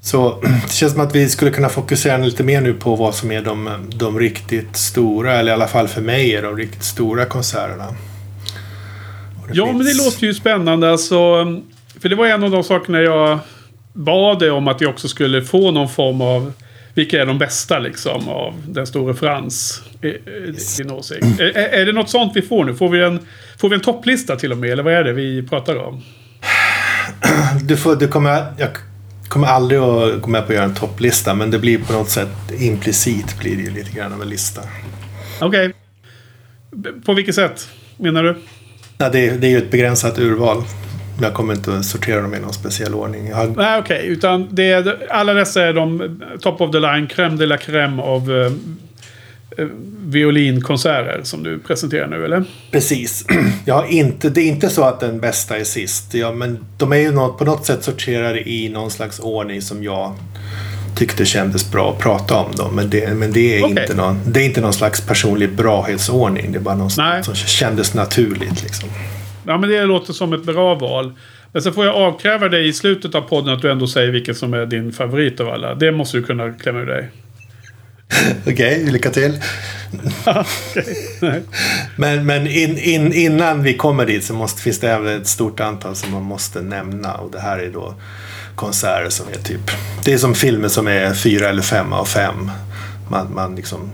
Så det känns som att vi skulle kunna fokusera lite mer nu på vad som är de, de riktigt stora, eller i alla fall för mig är de riktigt stora konserterna. Ja, finns... men det låter ju spännande. Alltså, för det var en av de sakerna jag bad dig om att vi också skulle få någon form av vilka är de bästa liksom av den store Frans? Din åsikt. Är, är, det något sånt vi får nu? Får vi, en, får vi en topplista till och med? Eller vad är det vi pratar om? Du, får, du kommer, jag kommer aldrig att gå med på att göra en topplista. Men det blir på något sätt implicit blir det ju lite grann av en lista. Okej. Okay. På vilket sätt menar du? Ja, det, det är ju ett begränsat urval. Jag kommer inte att sortera dem i någon speciell ordning. Har... Nej, okej. Okay. Utan det är, alla dessa är de top of the line, crème de la crème av uh, violinkonserter som du presenterar nu, eller? Precis. Jag har inte, det är inte så att den bästa är sist. Ja, men de är ju något, på något sätt sorterade i någon slags ordning som jag tyckte kändes bra att prata om dem. Men det, men det, är, okay. inte någon, det är inte någon slags personlig brahetsordning. Det är bara något som kändes naturligt. Liksom. Ja, men det låter som ett bra val. Men så får jag avkräva dig i slutet av podden att du ändå säger vilken som är din favorit av alla. Det måste du kunna klämma ur dig. Okej, okay, lycka till. men men in, in, innan vi kommer dit så måste, finns det även ett stort antal som man måste nämna. Och det här är då konserter som är typ... Det är som filmer som är fyra eller fem av fem. Man, man liksom,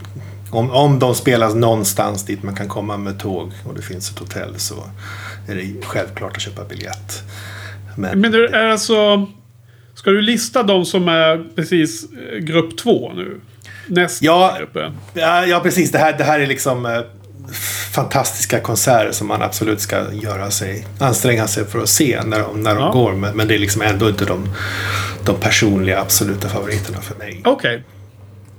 om, om de spelas någonstans dit man kan komma med tåg och det finns ett hotell så är det självklart att köpa biljett. Men, Men det är alltså... Ska du lista de som är precis eh, grupp två nu? Nästa ja, gruppen? Ja, ja, precis. Det här, det här är liksom eh, fantastiska konserter som man absolut ska göra sig, anstränga sig för att se när de, när de ja. går. Men, men, det är liksom ändå inte de, de personliga absoluta favoriterna för mig. Okej. Okay.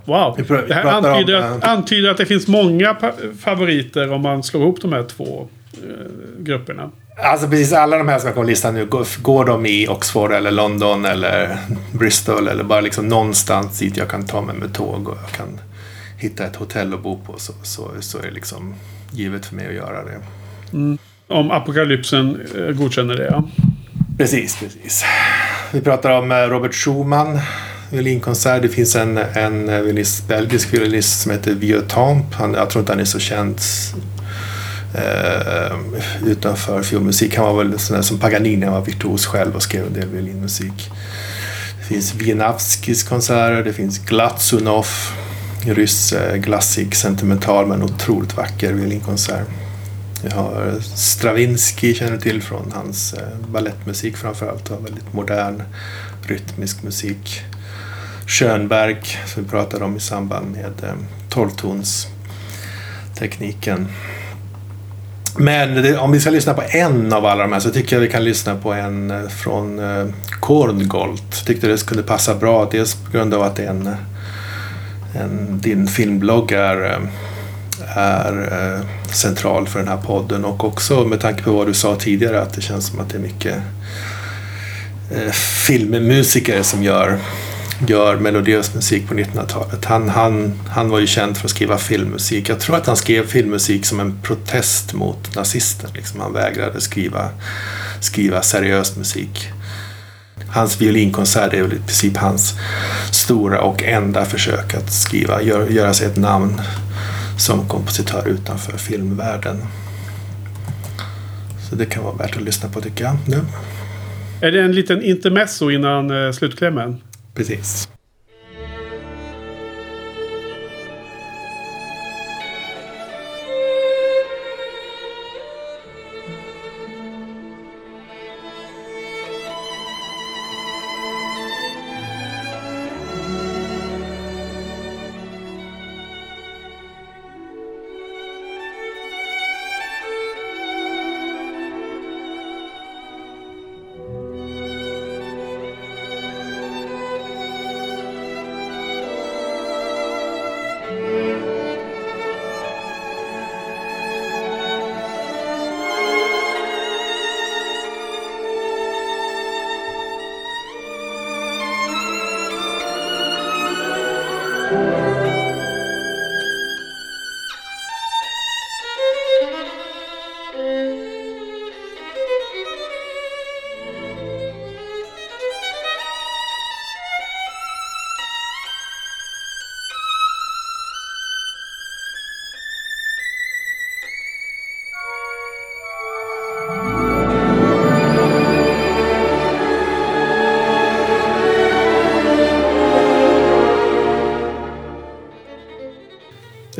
Wow. Vi det här antyder, om, äh, antyder, att det finns många favoriter om man slår ihop de här två eh, grupperna. Alltså precis alla de här som jag kommer lista nu, går, de i Oxford eller London eller Bristol eller bara liksom någonstans dit jag kan ta mig med tåg och jag kan hitta ett hotell att bo på så, så, så är det liksom givet för mig att göra det. Mm. Om apokalypsen eh, godkänner det, ja. Precis, precis. Vi pratar om eh, Robert Schumann, violinkonsert. Det finns en, en violinist, belgisk violinist som heter Vieux Tamp. Han, jag tror inte han är så känd eh, utanför fiolmusik. Han var väl sån där som Paganini, han var virtuos själv och skrev en del violinmusik. Det finns Wienawskis konserter, det finns Glatsunov, ryss, eh, glassig, sentimental men otroligt vacker violinkonsert. Vi har Stravinsky känner till från hans eh, ballettmusik framförallt. Och väldigt modern rytmisk musik. Schönberg som vi pratade om i samband med eh, tolvtonstekniken. Men det, om vi ska lyssna på en av alla de här så tycker jag vi kan lyssna på en eh, från eh, Korngold. Tyckte det skulle passa bra. Dels på grund av att det är en, eh, en, din filmblogg är, eh, är central för den här podden och också med tanke på vad du sa tidigare att det känns som att det är mycket eh, filmmusiker som gör gör melodiös musik på 1900-talet. Han, han, han var ju känd för att skriva filmmusik. Jag tror att han skrev filmmusik som en protest mot nazister. Liksom. Han vägrade skriva, skriva seriös musik. Hans violinkonsert är väl i princip hans stora och enda försök att skriva, gör, göra sig ett namn som kompositör utanför filmvärlden. Så det kan vara värt att lyssna på tycker jag. Nu. Är det en liten intermezzo innan eh, slutklämmen? Precis.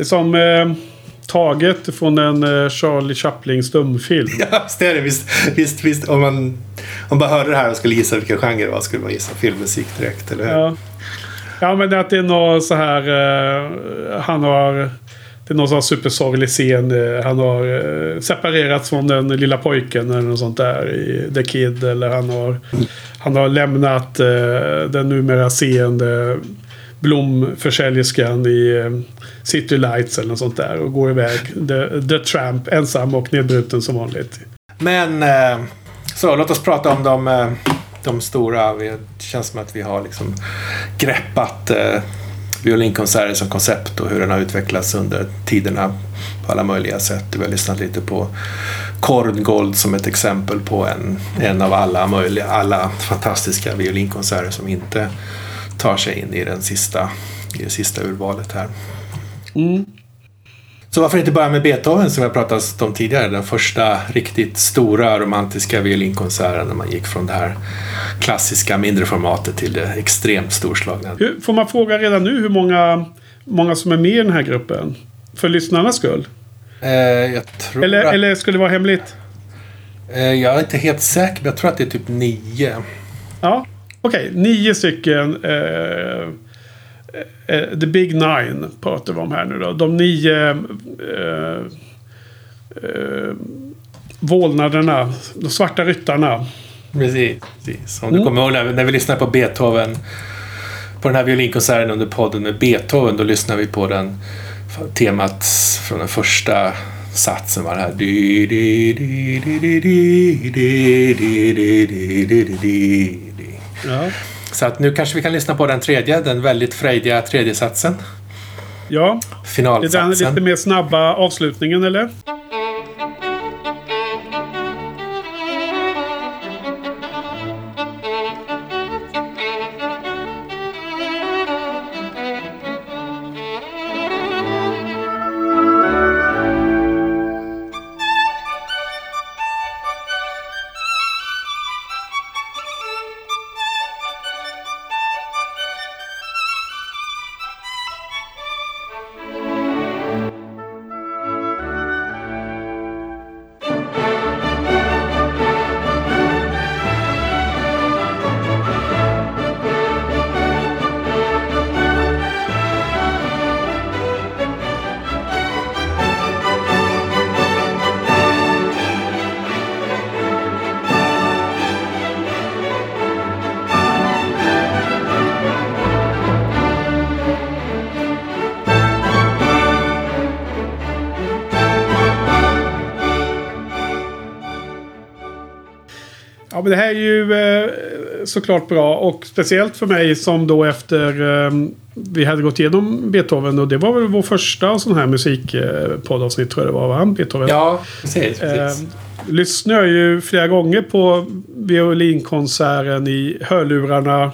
Det är som eh, taget från en eh, Charlie Chaplin stumfilm. Ja, det är det. Visst, visst, visst. Om man, om man bara hörde det här och skulle gissa vilken genre det var skulle man gissa filmmusik direkt, eller hur? Ja. ja, men att det är något så här... Eh, han har... Det är någon sån supersorglig scen. Eh, han har eh, separerats från den lilla pojken eller något sånt där i The Kid. Eller han har, han har lämnat eh, den numera seende blomförsäljerskan i eh, City Lights eller något sånt där. Och går iväg. The, the Tramp ensam och nedbruten som vanligt. Men eh, så låt oss prata om de, eh, de stora. Det känns som att vi har liksom greppat violinkonserter som koncept och hur den har utvecklats under tiderna på alla möjliga sätt. Vi har lyssnat lite på Korngold som ett exempel på en, en av alla möjliga, alla fantastiska violinkonserter som inte tar sig in i den sista i det sista urvalet här. Mm. Så varför inte börja med Beethoven som jag pratat om tidigare. Den första riktigt stora romantiska violinkonserten när man gick från det här klassiska mindre formatet till det extremt storslagna. Hur, får man fråga redan nu hur många, många som är med i den här gruppen? För lyssnarnas skull? Eh, Eller, att, eller ska det vara hemligt? eh, jag är inte helt säker, men jag tror att det är typ nio. Ja, okej. Nio stycken. Eh, eh, the Big Nine pratar vi om här nu då. De nio eh, eh, vålnaderna. De svarta ryttarna. Precis. precis. Om du Mm. kommer ihåg när, när vi lyssnade på Beethoven på den här violinkonserten under podden med Beethoven, då lyssnade vi på den temat från den första satsen var det här. Ja. Så att nu kanske vi kan lyssna på den tredje, den väldigt frejdiga tredje satsen. ja. Det är den Finalsatsen. lite mer snabba avslutningen eller? Det här är ju eh, såklart bra. Och speciellt för mig som då efter eh, vi hade gått igenom Beethoven. Och det var väl vår första sån här musikpoddavsnitt tror jag det var, va? Beethoven. Ja, precis. precis. Eh, lyssnade jag ju flera gånger på violinkonserten i hörlurarna.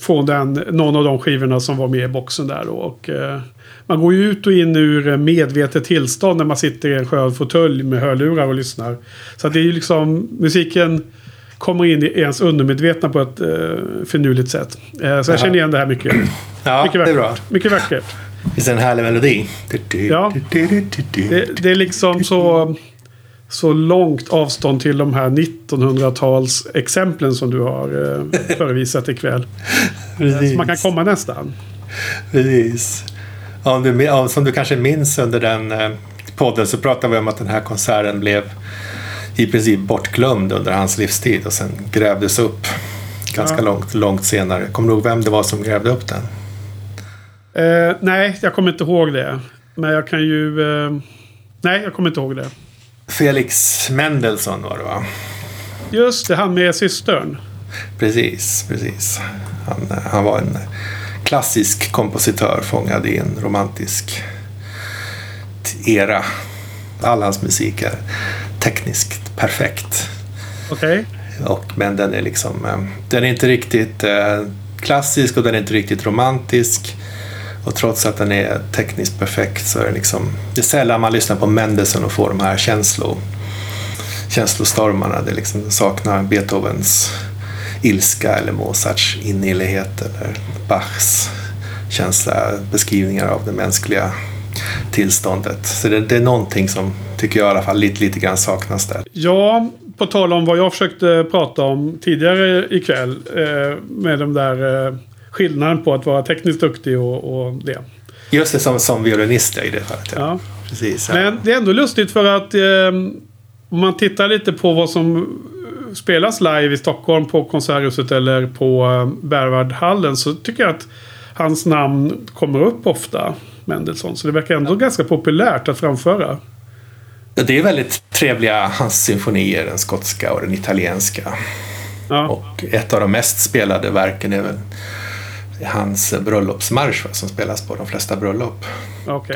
Från den, någon av de skivorna som var med i boxen där då. Och, eh, man går ju ut och in ur medvetet tillstånd när man sitter i en skön fåtölj med hörlurar och lyssnar. Så det är ju liksom musiken kommer in i ens undermedvetna på ett eh, finurligt sätt. Eh, så jag känner igen det här mycket. ja, mycket det är vackert. bra. Mycket vackert. Visst är det en härlig melodi? Ja. Det, det är liksom så, så långt avstånd till de här 1900-tals exemplen som du har eh, förevisat ikväll. Så man kan komma nästan. Precis. Om du, ja, som du kanske minns under den eh, podden så pratade vi om att den här konserten blev i princip bortglömd under hans livstid och sen grävdes upp ganska Ja. långt, långt senare. Kommer du ihåg vem det var som grävde upp den? Eh, nej, jag kommer inte ihåg det. Men jag kan ju... Eh, nej, jag kommer inte ihåg det. Felix Mendelssohn var det va? Just det, han med systern. Precis, precis. Han, han var en klassisk kompositör fångad i en romantisk era. All hans musik är tekniskt perfekt. Okej. Och, men den är liksom, eh, den är inte riktigt eh, klassisk och den är inte riktigt romantisk. Och trots att den är tekniskt perfekt så är det liksom, det är sällan man lyssnar på Mendelssohn och får de här känslo, känslostormarna. Det, liksom, saknar Beethovens ilska eller Mozarts innerlighet eller Bachs känsla, beskrivningar av det mänskliga tillståndet. Så det, det är någonting som, tycker jag i alla fall, lite, lite grann saknas där. Ja, på tal om vad jag försökte prata om tidigare ikväll. Eh, med de där eh, skillnaden på att vara tekniskt duktig och, och det. Just det, som, som violinist i det fallet. Ja. Ja. Precis. Ja. Men det är ändå lustigt för att eh, om man tittar lite på vad som spelas live i Stockholm på Konserthuset eller på eh, Berwaldhallen så tycker jag att hans namn kommer upp ofta. Mendelssohn. Så det verkar ändå ganska populärt att framföra. Ja, Det är väldigt trevliga, hans symfonier, den skotska och den italienska. Ja, Och ett av de mest spelade verken är väl hans bröllopsmarsch som spelas på de flesta bröllop. okej.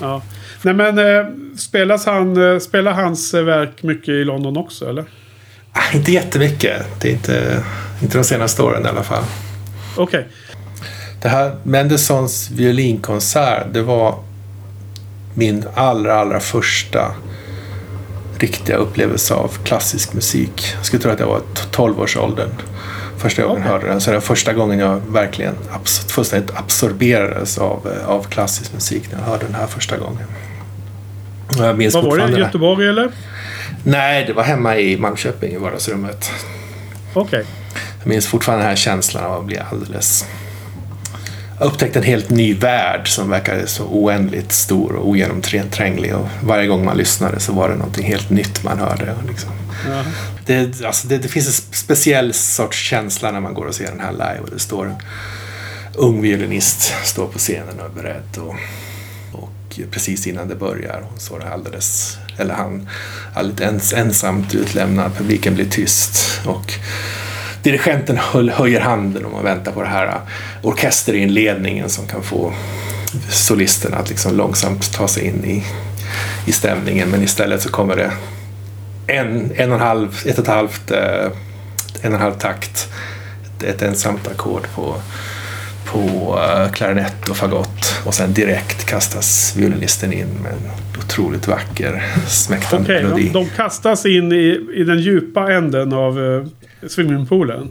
Ja. Nej men eh, spelas han, eh, spelar hans eh, verk mycket i London också eller? Ah, inte jättemycket. Det är inte, inte de senaste åren i alla fall. Okej. Det här Mendelssohns violinkonsert, det var min allra, allra första riktiga upplevelse av klassisk musik. Jag skulle tro att jag var 12-årsåldern första gången jag hörde den. Så det var första gången jag verkligen abs fullständigt absorberades av, av klassisk musik när jag hörde den här första gången. Jag minns Vad var det? fortfarande Göteborg eller? Nej, det var hemma i Malmköping i vardagsrummet. Okej. Jag minns fortfarande den här känslan av att bli alldeles... Jag upptäckte en helt ny värld som verkade så oändligt stor och ogenomtränglig. Och varje gång man lyssnade så var det någonting helt nytt man hörde. Liksom. Ja. Det, alltså det, det finns en speciell sorts känsla när man går och ser den här live och det står en ung violinist står på scenen och är beredd. Och, och precis innan det börjar, hon står alldeles, eller han, alldeles ens, ensamt utlämnad, publiken blir tyst. Och dirigenten höjer handen och man väntar på det här orkesterinledningen som kan få solisten att liksom långsamt ta sig in i, i stämningen. Men istället så kommer det en, en och en halv, ett och ett halvt, eh, en och en halv takt. Ett, ett ensamt ackord på, på uh, klarinett och fagott och sen direkt kastas violinisten in med en otroligt vacker smäktande Okej, melodi. de, de kastas in i, i den djupa änden av swimmingpoolen.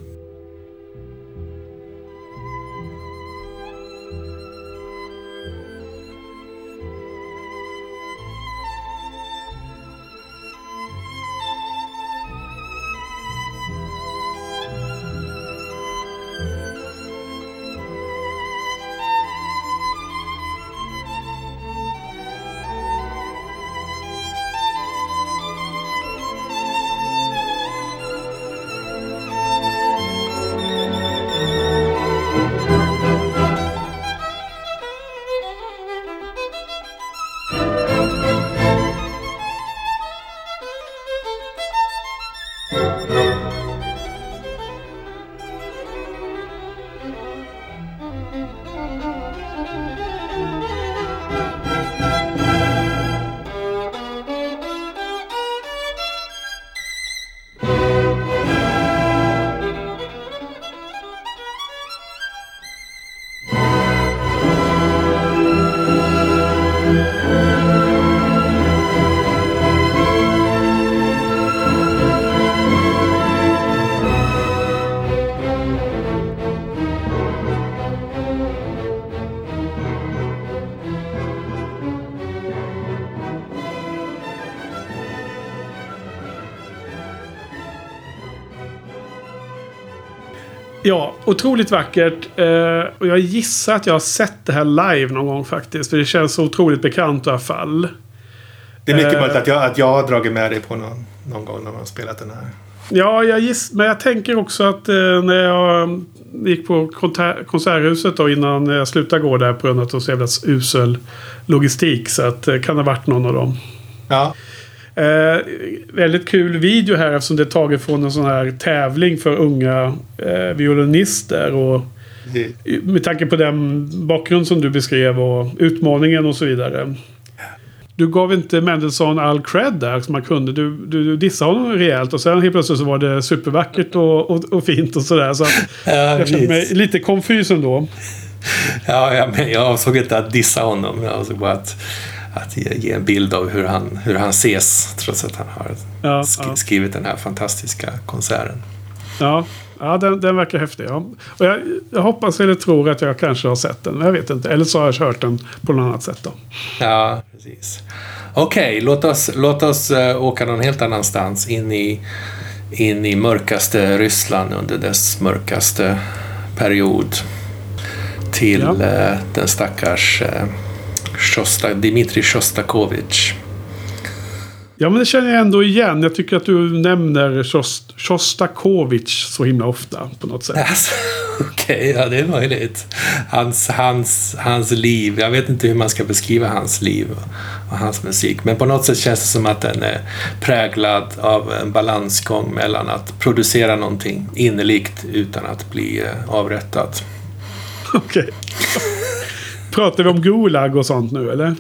Ja, otroligt vackert. Eh, och jag gissar att jag har sett det här live någon gång faktiskt. För det känns så otroligt bekant i alla fall. Det är mycket Eh. möjligt att jag, att jag har dragit med dig på någon, någon gång när man har spelat den här. Ja, jag giss, men jag tänker också att eh, när jag gick på konter- Konserthuset då innan jag slutade gå där på grund av att det var så jävla usel logistik. Så att det kan ha varit någon av dem. Ja, Eh, väldigt kul video här eftersom det är taget från en sån här tävling för unga eh, violinister. Och det, med tanke på den bakgrund som du beskrev och utmaningen och så vidare. Du gav inte Mendelssohn all cred där som man kunde. Du, du, du dissade honom rejält och sen helt plötsligt så var det supervackert och, och, och fint och sådär. Så ja, jag kände mig lite konfys ändå. ja, ja, men jag avsåg inte att dissa honom. Jag avsåg bara att, att ge, ge en bild av hur han, hur han ses trots att han har Ja, sk- ja. skrivit den här fantastiska konserten. Ja, ja den, den verkar häftig. Ja. Och jag, jag hoppas eller tror att jag kanske har sett den. men Jag vet inte. Eller så har jag hört den på något annat sätt. Då. Ja, precis. Okej, låt oss, låt oss eh, åka någon helt annanstans. In i, in i mörkaste Ryssland under dess mörkaste period. Till eh, den stackars eh, Shosta, Dmitrij Shostakovich. Ja, men det känner jag ändå igen. Jag tycker att du nämner Shost- Shostakovich så himla ofta på något sätt. Alltså, Okej, ja det är möjligt. Hans, hans, hans liv, jag vet inte hur man ska beskriva hans liv och hans musik. Men på något sätt känns det som att den är präglad av en balansgång mellan att producera någonting innerligt utan att bli eh, avrättad. Okej. Pratar vi om Gulag och sånt nu eller?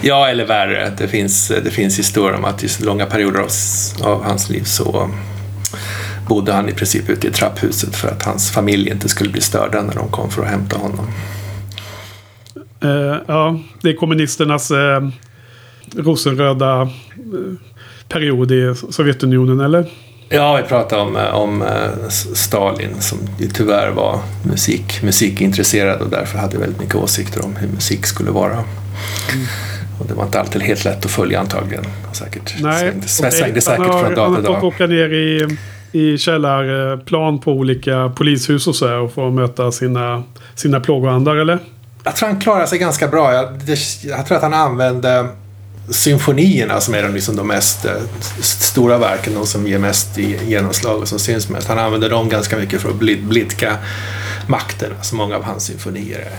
Ja, eller värre. Det finns, det finns historier om att i långa perioder av, av hans liv så, bodde han i princip ute i trapphuset för att hans familj inte skulle bli störda när de kom för att hämta honom. Uh, ja, det är kommunisternas uh, rosenröda uh, period i Sovjetunionen, eller? Ja, vi pratade om, om Stalin som tyvärr var musik, musikintresserad och därför hade väldigt mycket åsikter om hur musik skulle vara. Mm. Och det var inte alltid helt lätt att följa antagligen. Säkert Nej, svängde, svängde säkert har, från dag till dag. Han åka ner i, i källarplan på olika polishus och så här och få möta sina, sina plågoandar, eller? Jag tror han klarar sig ganska bra. Jag, jag tror att han använde symfonierna som är de, liksom de mest eh, stora verken, de som ger mest genomslag och som syns mest. Han använder dem ganska mycket för att blidka makten. Alltså många av hans symfonier är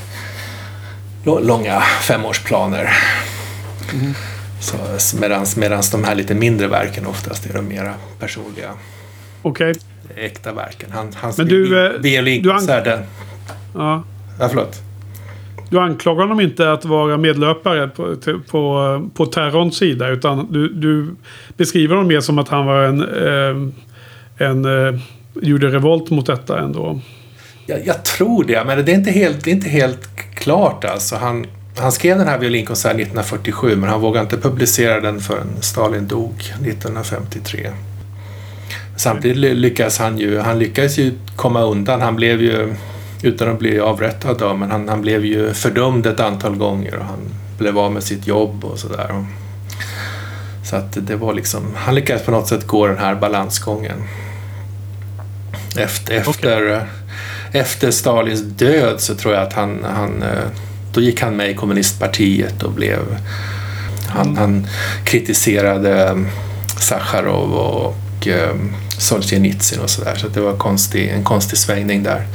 långa femårsplaner. Mm. Så, medans, medans de här lite mindre verken oftast är de mera personliga. Okej. Okay. Äkta verken. Han, hans Men du, eh, violinkonserter. Ja. ja, förlåt. Du anklagar honom inte att vara medlöpare på, på, på terrorns sida. Utan du, du beskriver honom mer som att han var en, eh, en eh, gjorde revolt mot detta ändå. Jag, jag, tror det, men det är inte helt, det är inte helt klart alltså. Han, han skrev den här violinkonserten 1947 men han vågade inte publicera den förrän Stalin dog 1953. Samtidigt lyckades han ju, han lyckades ju komma undan. Han blev ju, utan att bli avrättad då, men han, han blev ju fördömd ett antal gånger och han blev av med sitt jobb och sådär. Så att det var liksom, han lyckades på något sätt gå den här balansgången. Efter, efter, okay. efter Stalins död så tror jag att han, han eh, då gick han med i kommunistpartiet och blev... Han, mm. han kritiserade um, Sacharov och um, Solzhenitsyn och sådär. Så det var konstig, en konstig svängning där.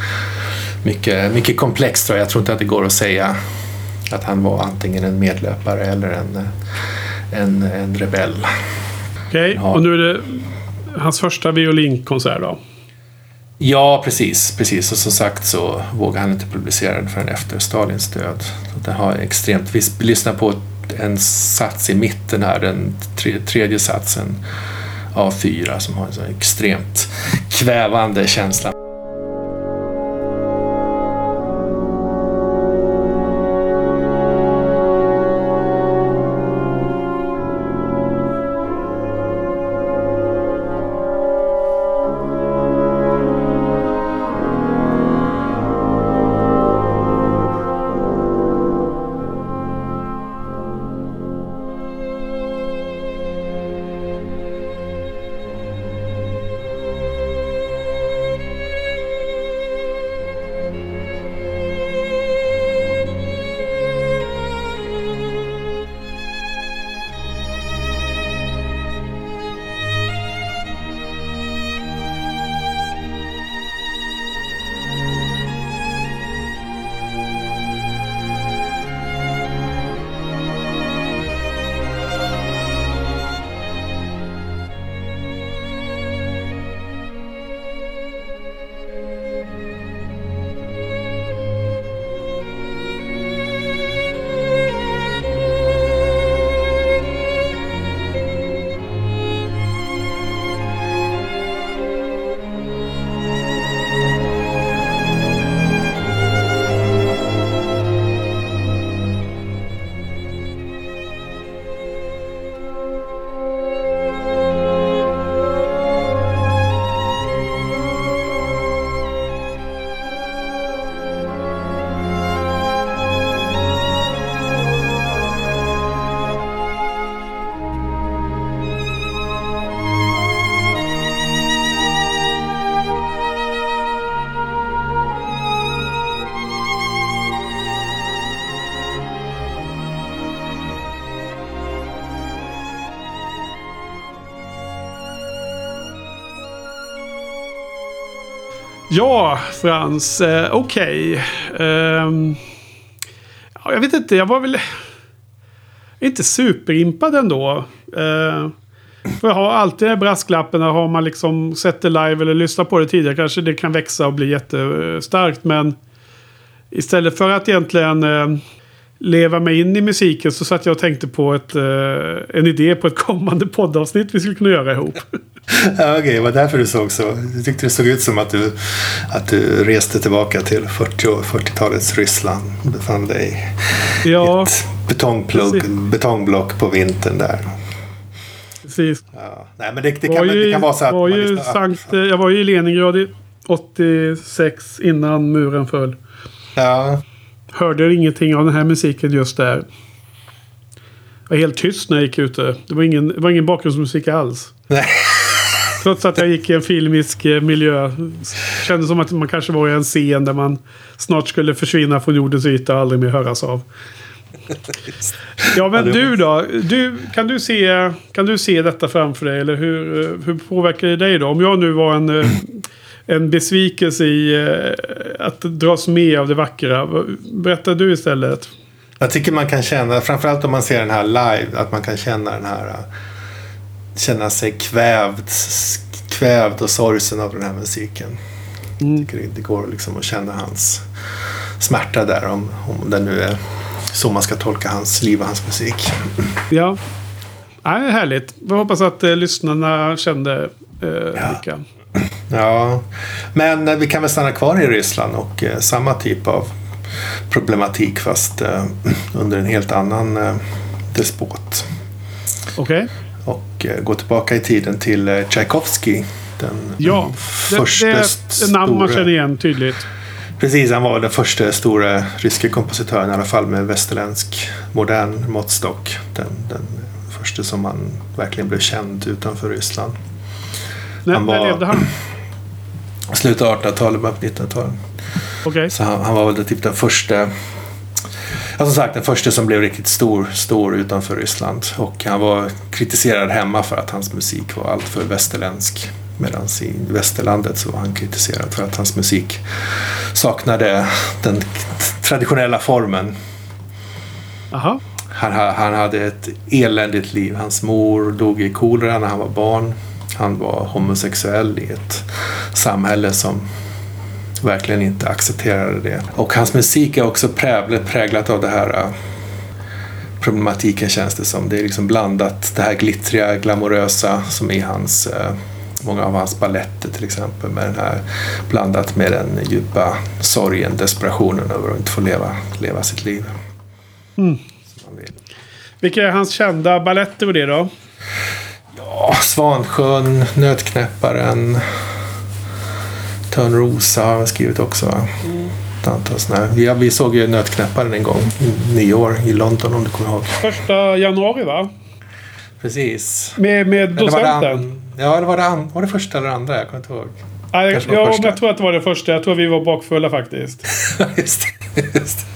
Mycket, mycket komplext tror jag. Jag tror inte att det går att säga att han var antingen en medlöpare eller en, en, en rebell. Okej, okay. och nu är det hans första violinkonsert då? Ja, precis. precis. Och som sagt så vågade han inte publicera den förrän efter Stalins död. Den har extremt... Vi lyssnar på en sats i mitten här, den tredje satsen av fyra som har en så extremt kvävande känsla. Ja, Frans. Eh, Okej. Okay. Eh, ja, jag vet inte. Jag var väl inte superimpad ändå. Eh, för jag har alltid de brasklappen. Har man liksom sett det live eller lyssnat på det tidigare kanske det kan växa och bli jättestarkt. Men istället för att egentligen eh, leva mig in i musiken så satt jag och tänkte på ett, eh, en idé på ett kommande poddavsnitt vi skulle kunna göra ihop. Ja, Okej, det var därför du såg så. Du tyckte det såg ut som att du, att du reste tillbaka till 40 och 40-talets Ryssland. Du befann dig Ja, i ett betongplugg, betongblock på vintern där. precis. Ja. Nej, men det, det, kan, ju, det kan vara så att var ju liksom- Sankt, jag var ju i Leningrad i 86 innan muren föll. Ja, Hörde ingenting av den här musiken just där. Jag var helt tyst när jag gick ute. Det var ingen, det var ingen bakgrundsmusik alls. nej. Trots att jag gick i en filmisk eh, miljö. Kändes som att man kanske var i en scen där man snart skulle försvinna från jordens yta och aldrig mer höras av. Ja men du då? Du, kan, du se, kan du se detta framför dig? Eller hur, eh, hur påverkar det dig då? Om jag nu var en, eh, en besvikelse i eh, att dras med av det vackra. Berätta du istället. Jag tycker man kan känna, framförallt om man ser den här live, att man kan känna den här... äh, Känna sig kvävd, kvävd och sorgsen av den här musiken. Mm. Jag tycker det går liksom att känna hans smärta där, om, om det nu är så man ska tolka hans liv och hans musik. Ja. Är härligt. Jag hoppas att eh, lyssnarna kände eh, Ja. lika. Ja, men eh, vi kan väl stanna kvar i Ryssland och eh, samma typ av problematik fast eh, under en helt annan eh, despot. Okej? Och eh, gå tillbaka i tiden till eh, Tchaikovsky. Den Ja. Det, första det är ett namn man känner igen tydligt. Precis, han var den första stora ryska kompositören i alla fall med västerländsk modern måttstock. Den, den första som man verkligen blev känd utanför Ryssland. När, Han när var- levde han? Slutet av 1800-talet, början på 1900-talet. Okej. Så han, han var väl typ den första Ja, som sagt, den första som blev riktigt stor, stor utanför Ryssland. Och han var kritiserad hemma för att hans musik var alltför västerländsk. Medan i västerlandet så var han kritiserad för att hans musik saknade den traditionella formen. Aha. Han, ha- han hade ett eländigt liv. Hans mor dog i kolera när han var barn. Han var homosexuell i ett samhälle som verkligen inte accepterade det. Och hans musik är också präglat, av det här äh, problematiken känns det som. Det är liksom blandat det här glittriga, glamorösa som i hans äh, Många av hans balletter till exempel med den här blandat med den djupa sorgen, desperationen över att inte få leva, leva sitt liv. Mm. Vilka är hans kända balletter och det då? Ja, Svansjön, Nötknäpparen, Törnrosa har jag skrivit också. va? Ett antal såna här. Vi, såg ju Nötknäpparen en gång, i nio år, i London om du kommer ihåg. Första januari va? Precis. Med, med docenten? ja, eller var, det an, var det första eller andra? Jag kommer inte ihåg. Nej, var ja, jag tror att det var det första. Jag tror vi var bakfulla faktiskt. just det. Just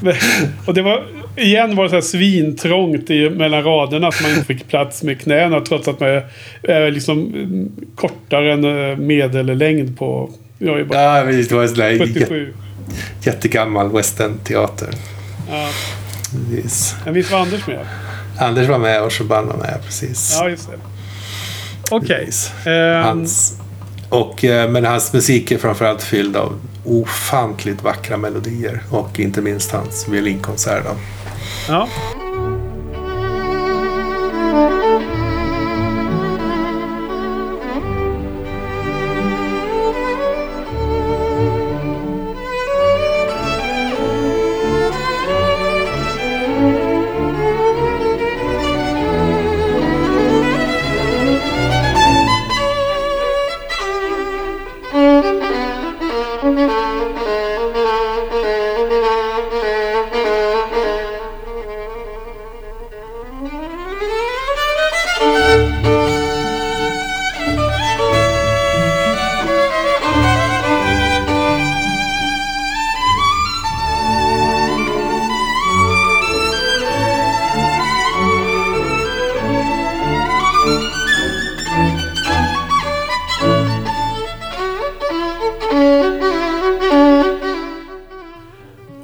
det. och det var... Igen var det så här svintrångt i, mellan raderna. Att man inte fick plats med knäna. Trots att man är, liksom mm, kortare än eh, medellängd på... Jag är bara Ja, precis. Det var en sån där jä, 77. jättegammal western-teater. Ja. Precis. Men visst var Anders med? Anders var med och Shaban var med, precis. Ja, just det. Okej. Precis. Ehm, Hans, och, eh, men hans musik är framförallt fylld av ofantligt vackra melodier och inte minst hans violinkonsert. Ja.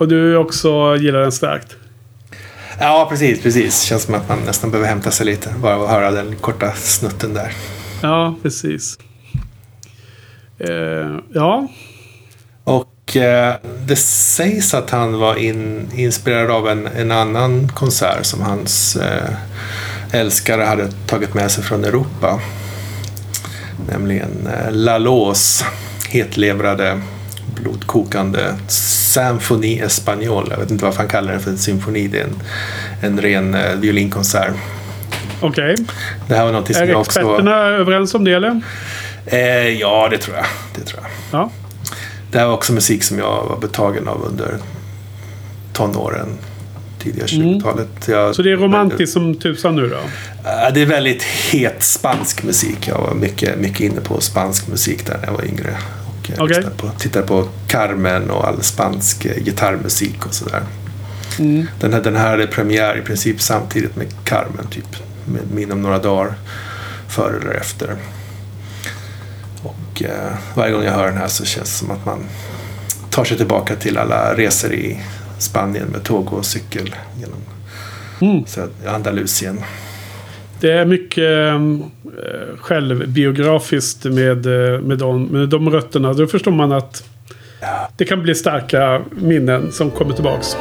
Och du också gillar den starkt? Ja, precis, precis. Känns som att man nästan behöver hämta sig lite. Bara att höra den korta snutten där. Ja, precis. Eh, ja. Och eh, det sägs att han var in, inspirerad av en, en annan konsert som hans eh, älskare hade tagit med sig från Europa. Nämligen eh, Lalos hetlevrade blodkokande Symphony Espanol. Jag vet inte varför han kallar den för en symfoni. Det är en, en ren eh, violinkonsert. Okej. Det här var någonting som Är jag också... experterna överens om det eller? Eh, ja, det tror jag. Det tror jag. Ja. Det här var också musik som jag var betagen av under tonåren. Tidiga 20-talet. Jag, Mm. Så det är romantiskt som tusan nu då? Ja, Det är väldigt het spansk musik. Jag var mycket, mycket inne på spansk musik där när jag var yngre. Och jag Okej. lyssnade på, tittade på Carmen och all spansk eh, gitarrmusik och sådär. Mm. Den, här, den här hade premiär i princip samtidigt med Carmen, typ med, inom några dagar före eller efter. Och eh, varje gång jag hör den här så känns det som att man tar sig tillbaka till alla resor i Spanien med tåg och cykel genom Mm. så Andalusien. Det är mycket eh, självbiografiskt med, eh, med, de, med de rötterna. Då förstår man att det kan bli starka minnen som kommer tillbaks.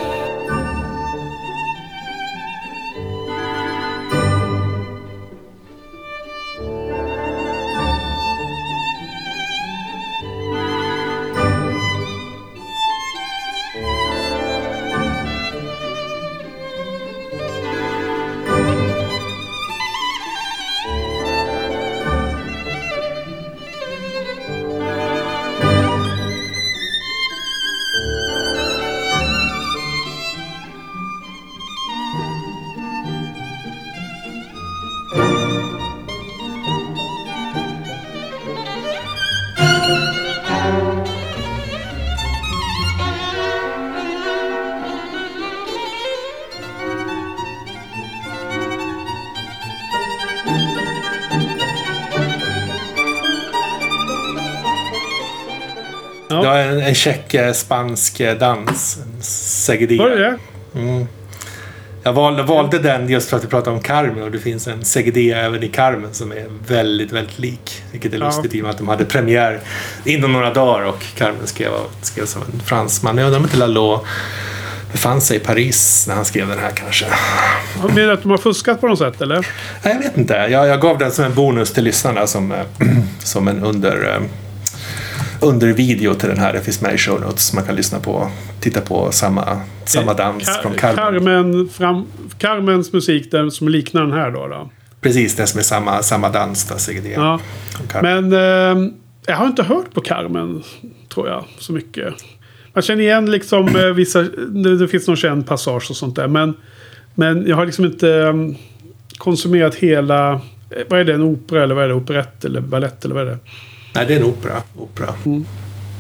Tjeck-spansk dans. En segedilla. Var det det? Mm. Jag valde, valde den just för att vi pratade om Carmen och det finns en Segedilla även i Carmen som är väldigt, väldigt lik. Vilket är Ja. lustigt i och med att de hade premiär inom några dagar och Carmen skrev, skrevs av en fransman. Jag undrar om inte Lalo befann sig i Paris när han skrev den här kanske. Menar du att de har fuskat på något sätt eller? Nej, Jag vet inte. Jag, jag gav den som en bonus till lyssnarna som, eh, som en under, eh, under video till den här. Det finns med i show notes. Man kan lyssna på, titta på samma, samma dans Ka- från Carmen. Carmen fram, Carmens musik den som liknar den här då. då. Precis, det som är samma, samma dans. Där, Sigrid Ja. Men eh, jag har inte hört på Carmen, tror jag, så mycket. Man känner igen liksom eh, vissa, det, det finns någon känd passage och sånt där. Men, men jag har liksom inte eh, konsumerat hela, eh, vad är det, en opera eller vad är det, operett eller ballett eller vad är det? Nej, det är en opera. opera. Mm.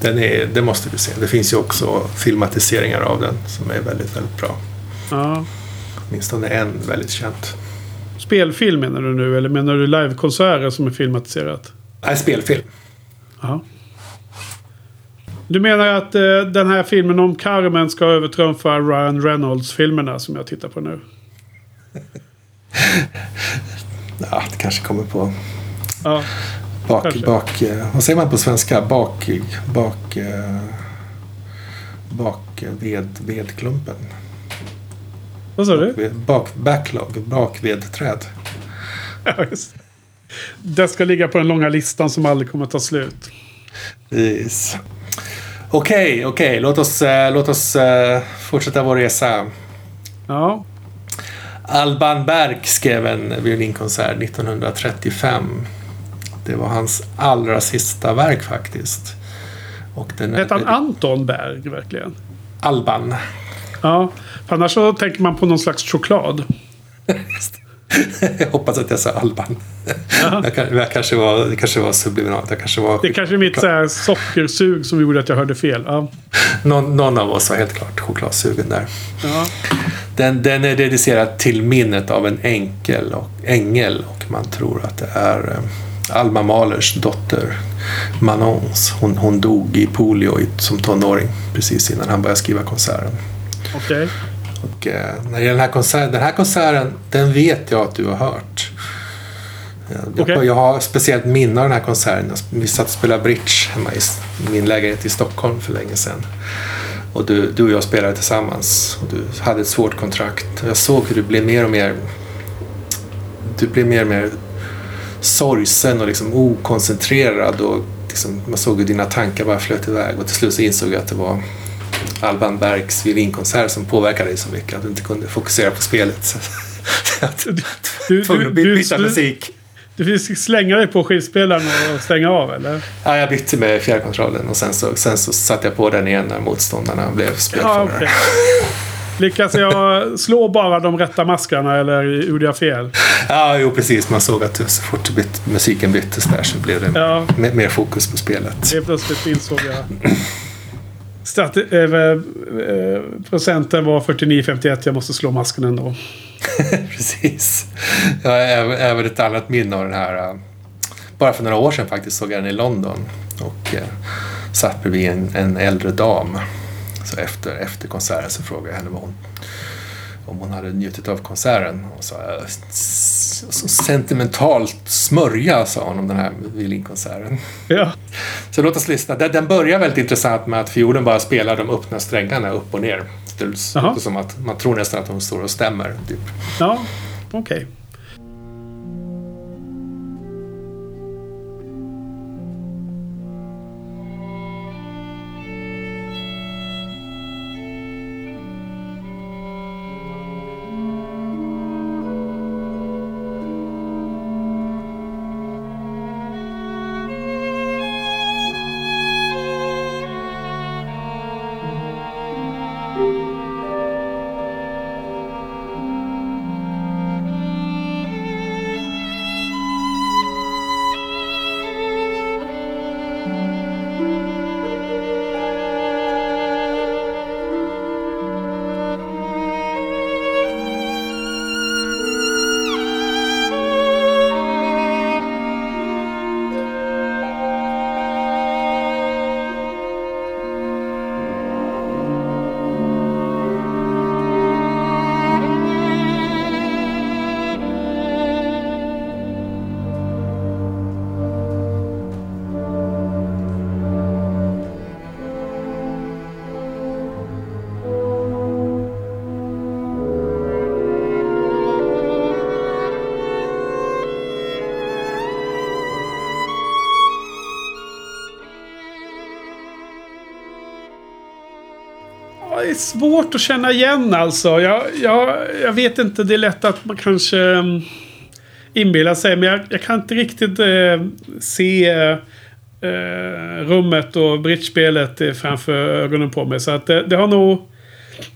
Den är, det måste du se. Det finns ju också filmatiseringar av den som är väldigt, väldigt bra. Ja. Åtminstone en väldigt känt. Spelfilm menar du nu, eller menar du livekonserter som är filmatiserat? Nej, spelfilm. Ja. Du menar att eh, den här filmen om Carmen ska övertrumfa Ryan Reynolds-filmerna som jag tittar på nu? Ja, det kanske kommer på Ja. Bak... Kanske. bak eh, vad säger man på svenska? Bak... Bak... eh, Bak... Ved, vedklumpen. Vad sa du? Bak, backlog. Bakvedträd. Ja, just det. Ska ligga på den långa listan som aldrig kommer att ta slut. Precis. Okej, okej. Låt oss, eh, låt oss eh, fortsätta vår resa. Ja, Alban Berg skrev en violinkonsert 1935. Det var hans allra sista verk faktiskt. Och den är hette han Anton Berg verkligen? Alban. Ja, för annars så tänker man på någon slags choklad. jag hoppas att jag sa Alban. jag, jag kanske var, det kanske var subliminalt. Jag kanske var, Det kanske är mitt så sockersug som gjorde att jag hörde fel. Ja. någon, någon av oss var helt klart chokladsugen där. Ja. Den, den är dedicerad till minnet av en enkel och, ängel och man tror att det är eh, Alma Mahlers dotter Manons. Hon, hon dog i polio som tonåring precis innan han började skriva konserten. Okej. Och, eh, när det gäller den här konserten, den här konserten, den vet jag att du har hört. Jag, jag har speciellt minne av den här konserten. Vi satt och spelade bridge hemma i min lägenhet i Stockholm för länge sedan. Och du, du och jag spelade tillsammans. Och du hade ett svårt kontrakt. Jag såg hur du blev mer och mer... Du blev mer och mer sorgsen och liksom okoncentrerad. Och liksom, man såg hur dina tankar bara flöt iväg och till slut så insåg jag att det var Alban Bergs violinkonsert som påverkade dig så mycket att du inte kunde fokusera på spelet. Du, du, tvungen du, du, byta musik. du fick slänga dig på skivspelaren och stänga av eller? Ja, jag bytte med fjärrkontrollen och sen så, sen så satte jag på den igen när motståndarna blev Ja, spelförare. Lyckas jag slå bara de rätta maskarna eller gjorde jag fel? Ja, jo precis. Man såg att så fort byt, musiken byttes där så blev det Ja. mer, mer fokus på spelet. Helt plötsligt insåg jag. Stati- eh, eh, procenten var 49-51. Jag måste slå masken ändå. precis. Jag har även, även ett annat minne av den här. äh, Bara för några år sedan faktiskt såg jag den i London. Och eh, satt bredvid en, en äldre dam. Så efter, efter konserten så frågade jag henne vad hon, om hon hade njutit av konserten. Och sa, "Eh, s- så sentimentalt smörja, sa hon om den här violinkonserten. Ja, Så låt oss lyssna. Den, börjar väldigt intressant med att fiolen bara spelar de öppna strängarna upp och ner. Det låter som att man tror nästan att hon står och stämmer. Typ. ja okej. Ja, är svårt att känna igen alltså. Jag, jag, jag vet inte, det är lätt att man kanske um, inbillar sig. Men jag, jag kan inte riktigt eh, se eh, rummet och bridgespelet framför ögonen på mig. Så att det, det har nog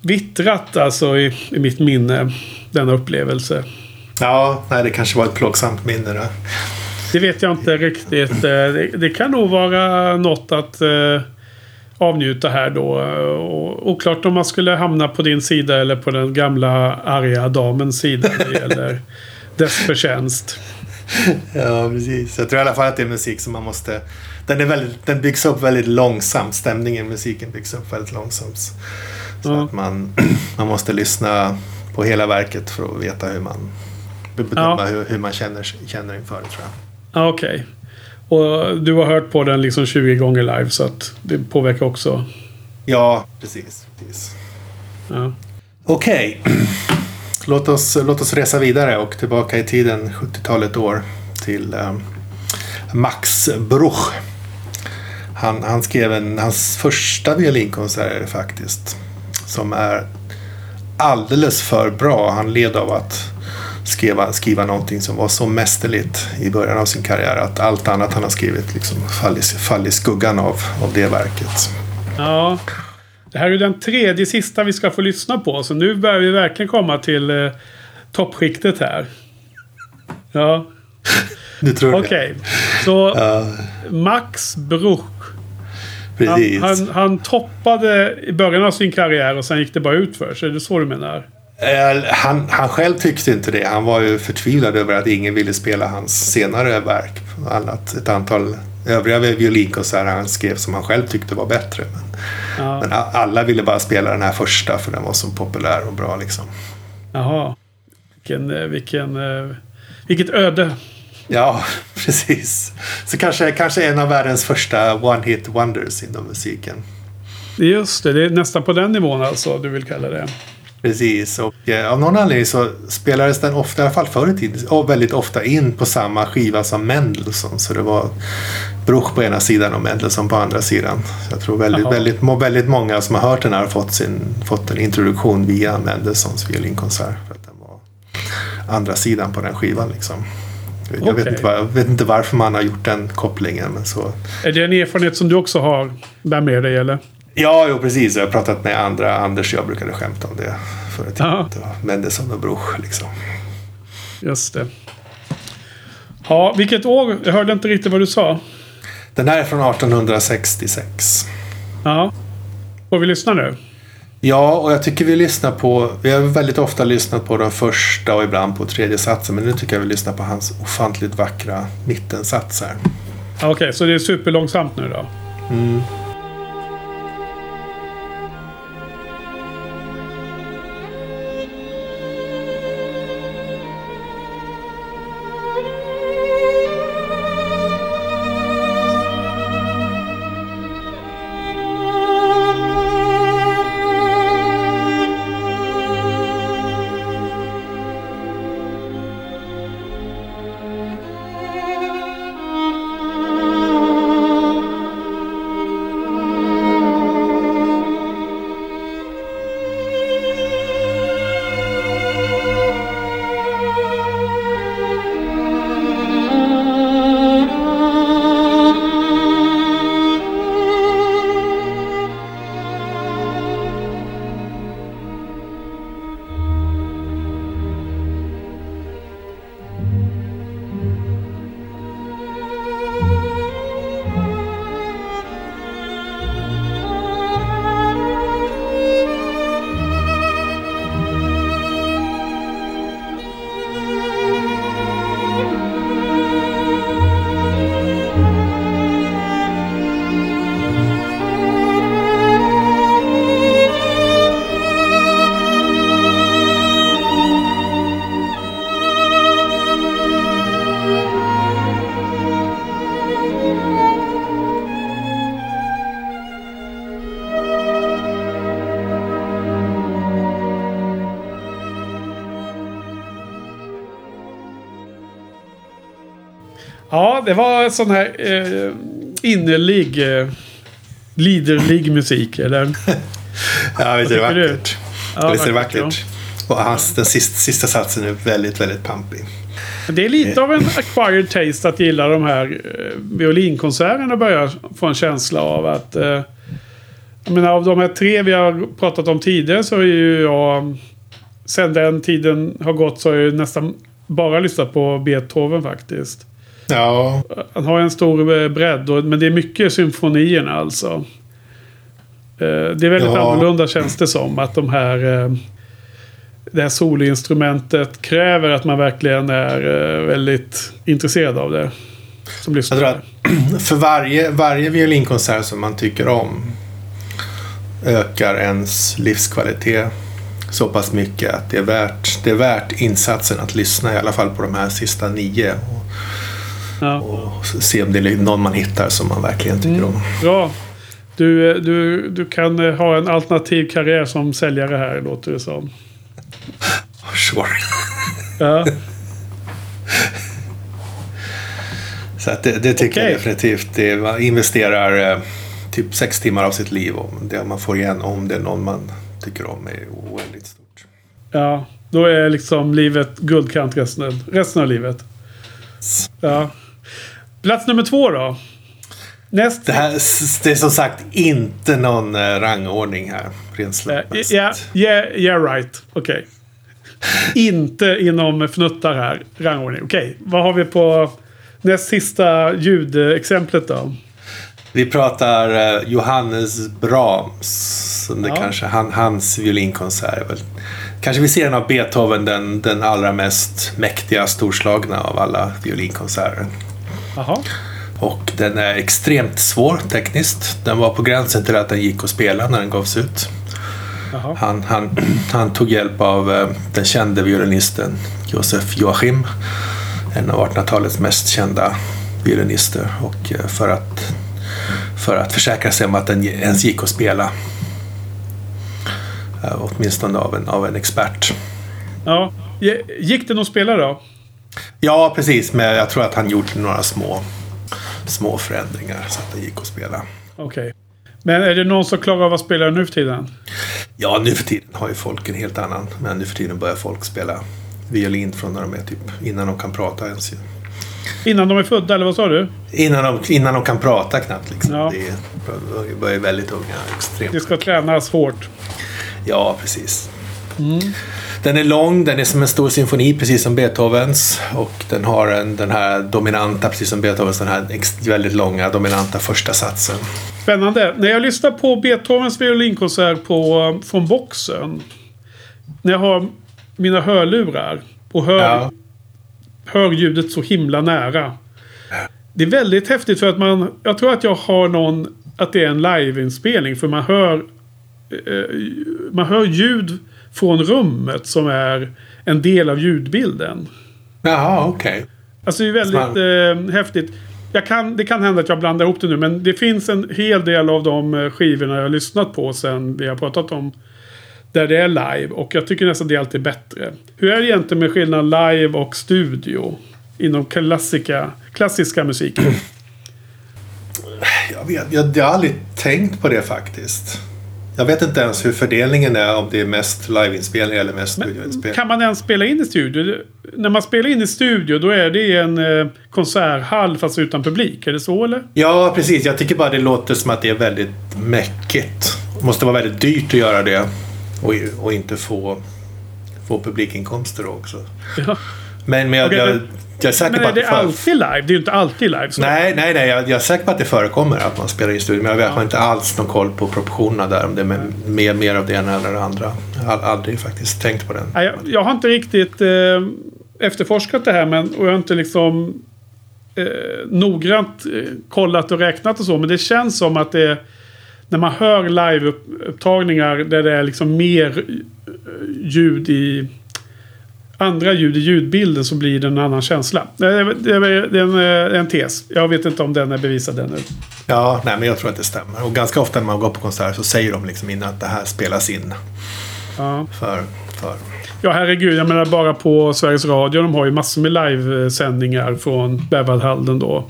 vittrat alltså i, i mitt minne. Denna upplevelse. Ja, nej, det kanske var ett plågsamt minne. Då. Det vet jag inte riktigt. Eh, Det, det kan nog vara något att eh, avnjuta här då. Och, oklart om man skulle hamna på din sida eller på den gamla arga damens sida när det gäller dess förtjänst. Ja, precis. Jag tror i alla fall att det är musik som man måste... Den, är väldigt, den byggs upp väldigt långsamt. Stämningen i musiken byggs upp väldigt långsamt. Så Ja. att man, man måste lyssna på hela verket för att veta hur man bedöma Ja. hur, hur man känner, känner inför det tror jag. Ja, Okej. Och du har hört på den liksom 20 gånger live så att det påverkar också. Ja, precis. precis. Ja. Okej. Låt, oss, låt oss resa vidare och tillbaka i tiden, 70-talet år, till um, Max Bruch. Han, han skrev en, hans första violinkonsert faktiskt. Som är alldeles för bra. Han led av att skriva, skriva någonting som var så mästerligt i början av sin karriär att allt annat han har skrivit liksom fall, i, fall i skuggan av, av det verket. ja. Det här är den tredje sista vi ska få lyssna på. Så nu börjar vi verkligen komma till eh, toppskiktet här. Ja. Du tror? Okej. Så Ja, Max Bruch. Han, han, han toppade i början av sin karriär och sen gick det bara ut för sig. Är det så du menar? Eh, Han, han själv tyckte inte det. Han var ju förtvivlad över att ingen ville spela hans senare verk. Annat, ett antal övriga violinkonserter han skrev som han själv tyckte var bättre. Men, Ja. men alla ville bara spela den här första för den var så populär och bra liksom. Jaha. Vilken, eh, vilken, eh, vilket öde. Ja, precis. Så kanske, kanske en av världens första one-hit wonders inom musiken. Just det, det är nästan på den nivån alltså du vill kalla det. Precis, och eh, av någon anledning så spelades den ofta, i alla fall förr i tiden, väldigt ofta in på samma skiva som Mendelssohn. Så det var Bruch på ena sidan och Mendelssohn på andra sidan. Så jag tror väldigt, väldigt, må- väldigt många som har hört den här har fått, sin, fått en introduktion via Mendelssohns violinkonsert. För att den var andra sidan på den skivan liksom. Jag, vet Okej. inte, var- jag vet inte varför man har gjort den kopplingen. Men så. Är det en erfarenhet som du också har där med dig eller? Ja, jo, precis. Jag har pratat med andra. Anders och jag brukade skämta om det tiden. Ja. Mendelssohn och Bruch liksom. Just det. Ja, vilket år? Jag hörde inte riktigt vad du sa. Den här är från 1866. Ja. Får vi lyssna nu? Ja, och jag tycker vi lyssnar på... Vi har väldigt ofta lyssnat på den första och ibland på tredje satsen. Men nu tycker jag vi lyssnar på hans ofantligt vackra mittensats här. Okej, så det är superlångsamt nu då? Ja, det var sån här eh, innerlig, eh, liderlig musik. Eller? Ja, visst är det du? vackert. Ja, visst är det vackert, vackert. Och hans, den sista, sista satsen är väldigt, väldigt pampig. Det är lite av en acquired taste att gilla de här eh, violinkonserterna börjar få en känsla av att... Eh, jag menar av de här tre vi har pratat om tidigare så är ju jag... Sen den tiden har gått så har jag nästan bara lyssnat på Beethoven faktiskt. Ja, Han har en stor eh, bredd, och, men det är mycket symfonierna alltså. Eh, Det är väldigt Ja. annorlunda känns det som. Att de här... eh, Det här solinstrumentet kräver att man verkligen är väldigt intresserad av det. Som lyssnare. att för varje, varje violinkonsert som man tycker om ökar ens livskvalitet så pass mycket att det är värt, det är värt insatsen att lyssna i alla fall på de här sista nio. Ja. och se om det är någon man hittar som man verkligen tycker om. Bra. Du, eh, du, du kan eh, ha en alternativ karriär som säljare här, låter det som. Sure. Ja. Så att det, det tycker Okej. jag definitivt. Det, man investerar eh, typ sex timmar av sitt liv och det man får igen om det är någon man tycker om är oändligt stort. ja. Då är liksom livet guldkant resten, resten av livet. Ja. Plats nummer två då? Näst... Det, här, det är som sagt inte någon eh, rangordning här. Rent Eh, slumpmässigt. Ja, yeah, yeah right. Okej. Inte inom fnuttar här. Rangordning. Okej, vad har vi på näst sista ljudexemplet då? Vi pratar eh, Johannes Brahms. Det Ja. kanske, han, hans violinkonsert. Väl, kanske vi ser den av Beethoven den, den allra mest mäktiga, storslagna av alla violinkonserter. Jaha. Och den är extremt svår tekniskt. Den var på gränsen till att den gick att spela när den gavs ut. Jaha. Han, han, han tog hjälp av eh, den kände violinisten Josef Joachim. En av 1800-talets mest kända violinister. Och eh, för att, för att försäkra sig om att den ens gick att spela. Eh, åtminstone av en, av en expert. Ja. Gick det någon spelare då? Ja, precis. Men jag tror att han gjort några små, små förändringar så att det gick att spela. Okej. Okay. Men är det någon som klarar av att spela nu för tiden? Ja, nu för tiden har ju folk en helt annan. Men nu för tiden börjar folk spela violin från när de är typ innan de kan prata ens. Innan de är födda, eller vad sa du? Innan de, innan de kan prata knappt. Liksom. Ja. Det börjar väldigt unga. Extremt. Det ska tränas hårt. Ja, precis. Mm. Den är lång, den är som en stor symfoni precis som Beethovens. Och den har en, den här dominanta, precis som Beethovens, den här väldigt långa dominanta första satsen. Spännande. När jag lyssnar på Beethovens violinkonsert på, från boxen. När jag har mina hörlurar och hör, ja. hör ljudet så himla nära. Det är väldigt häftigt för att man... Jag tror att jag har någon... Att det är en liveinspelning. För man hör... Eh, man hör ljud från rummet som är en del av ljudbilden. Jaha, okej. Okay. Alltså det är väldigt eh, häftigt. Kan, det kan hända att jag blandar ihop det nu men det finns en hel del av de eh, skivorna jag har lyssnat på sen vi har pratat om. Där det är live och jag tycker nästan det är alltid bättre. Hur är det egentligen med skillnaden live och studio? Inom klassika, klassiska musiken. Jag, vet, jag, jag har aldrig tänkt på det faktiskt. Jag vet inte ens hur fördelningen är om det är mest liveinspelning eller mest studioinspelning. Kan man ens spela in i studio? När man spelar in i studio då är det en eh, konserthall fast utan publik. Är det så eller? Ja, precis. Jag tycker bara det låter som att det är väldigt mäckigt. Det måste vara väldigt dyrt att göra det. Och, och inte få, få publikinkomster också. Ja. Men, men jag, okay, jag, jag är säker men är på att det, det alltid live? Det är ju inte alltid live. Så. Nej, nej, nej. Jag, jag, är säker på att det förekommer att man spelar i studio. Men jag har inte alls någon koll på proportionerna där. Om det är mer, mer av det ena eller det andra. Jag har aldrig faktiskt tänkt på den. Nej, jag, jag har inte riktigt eh, efterforskat det här. Men, och jag har inte liksom eh, noggrant eh, kollat och räknat och så. Men det känns som att det när man hör liveupptagningar där det är liksom mer eh, ljud i andra ljud i ljudbilden så blir det en annan känsla. Det är, det är en, eh, en tes. Jag vet inte om den är bevisad ännu. Ja, nej, men jag tror att det stämmer. Och ganska ofta när man går på konsert så säger de liksom innan att det här spelas in. Ja. För, för. Ja, herregud. Jag menar bara på Sveriges Radio. De har ju massor med livesändningar från Berwaldhallen då.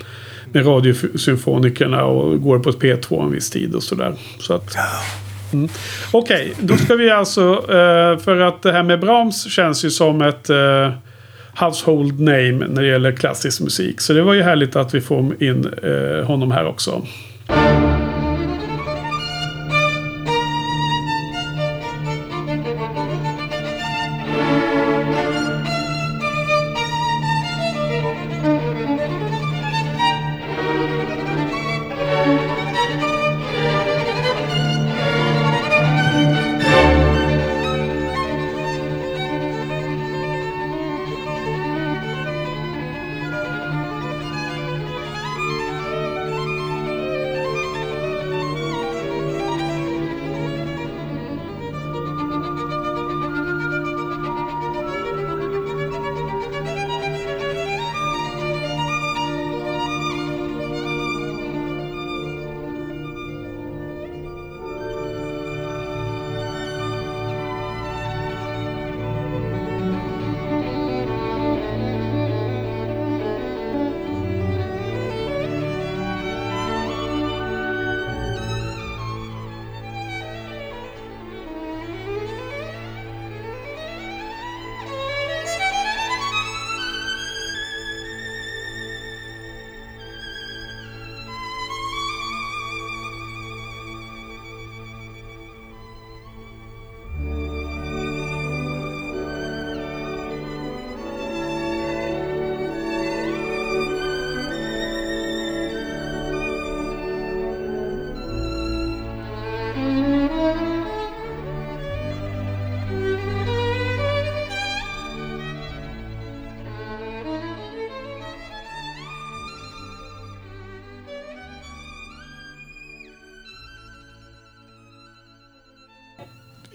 Med Radiosymfonikerna och går på ett P2 en viss tid och sådär. Så att... Ja. Mm. Okej, okay, då ska vi alltså... Uh, för att det här med Brahms känns ju som ett uh, household name när det gäller klassisk musik. Så det var ju härligt att vi får in uh, honom här också.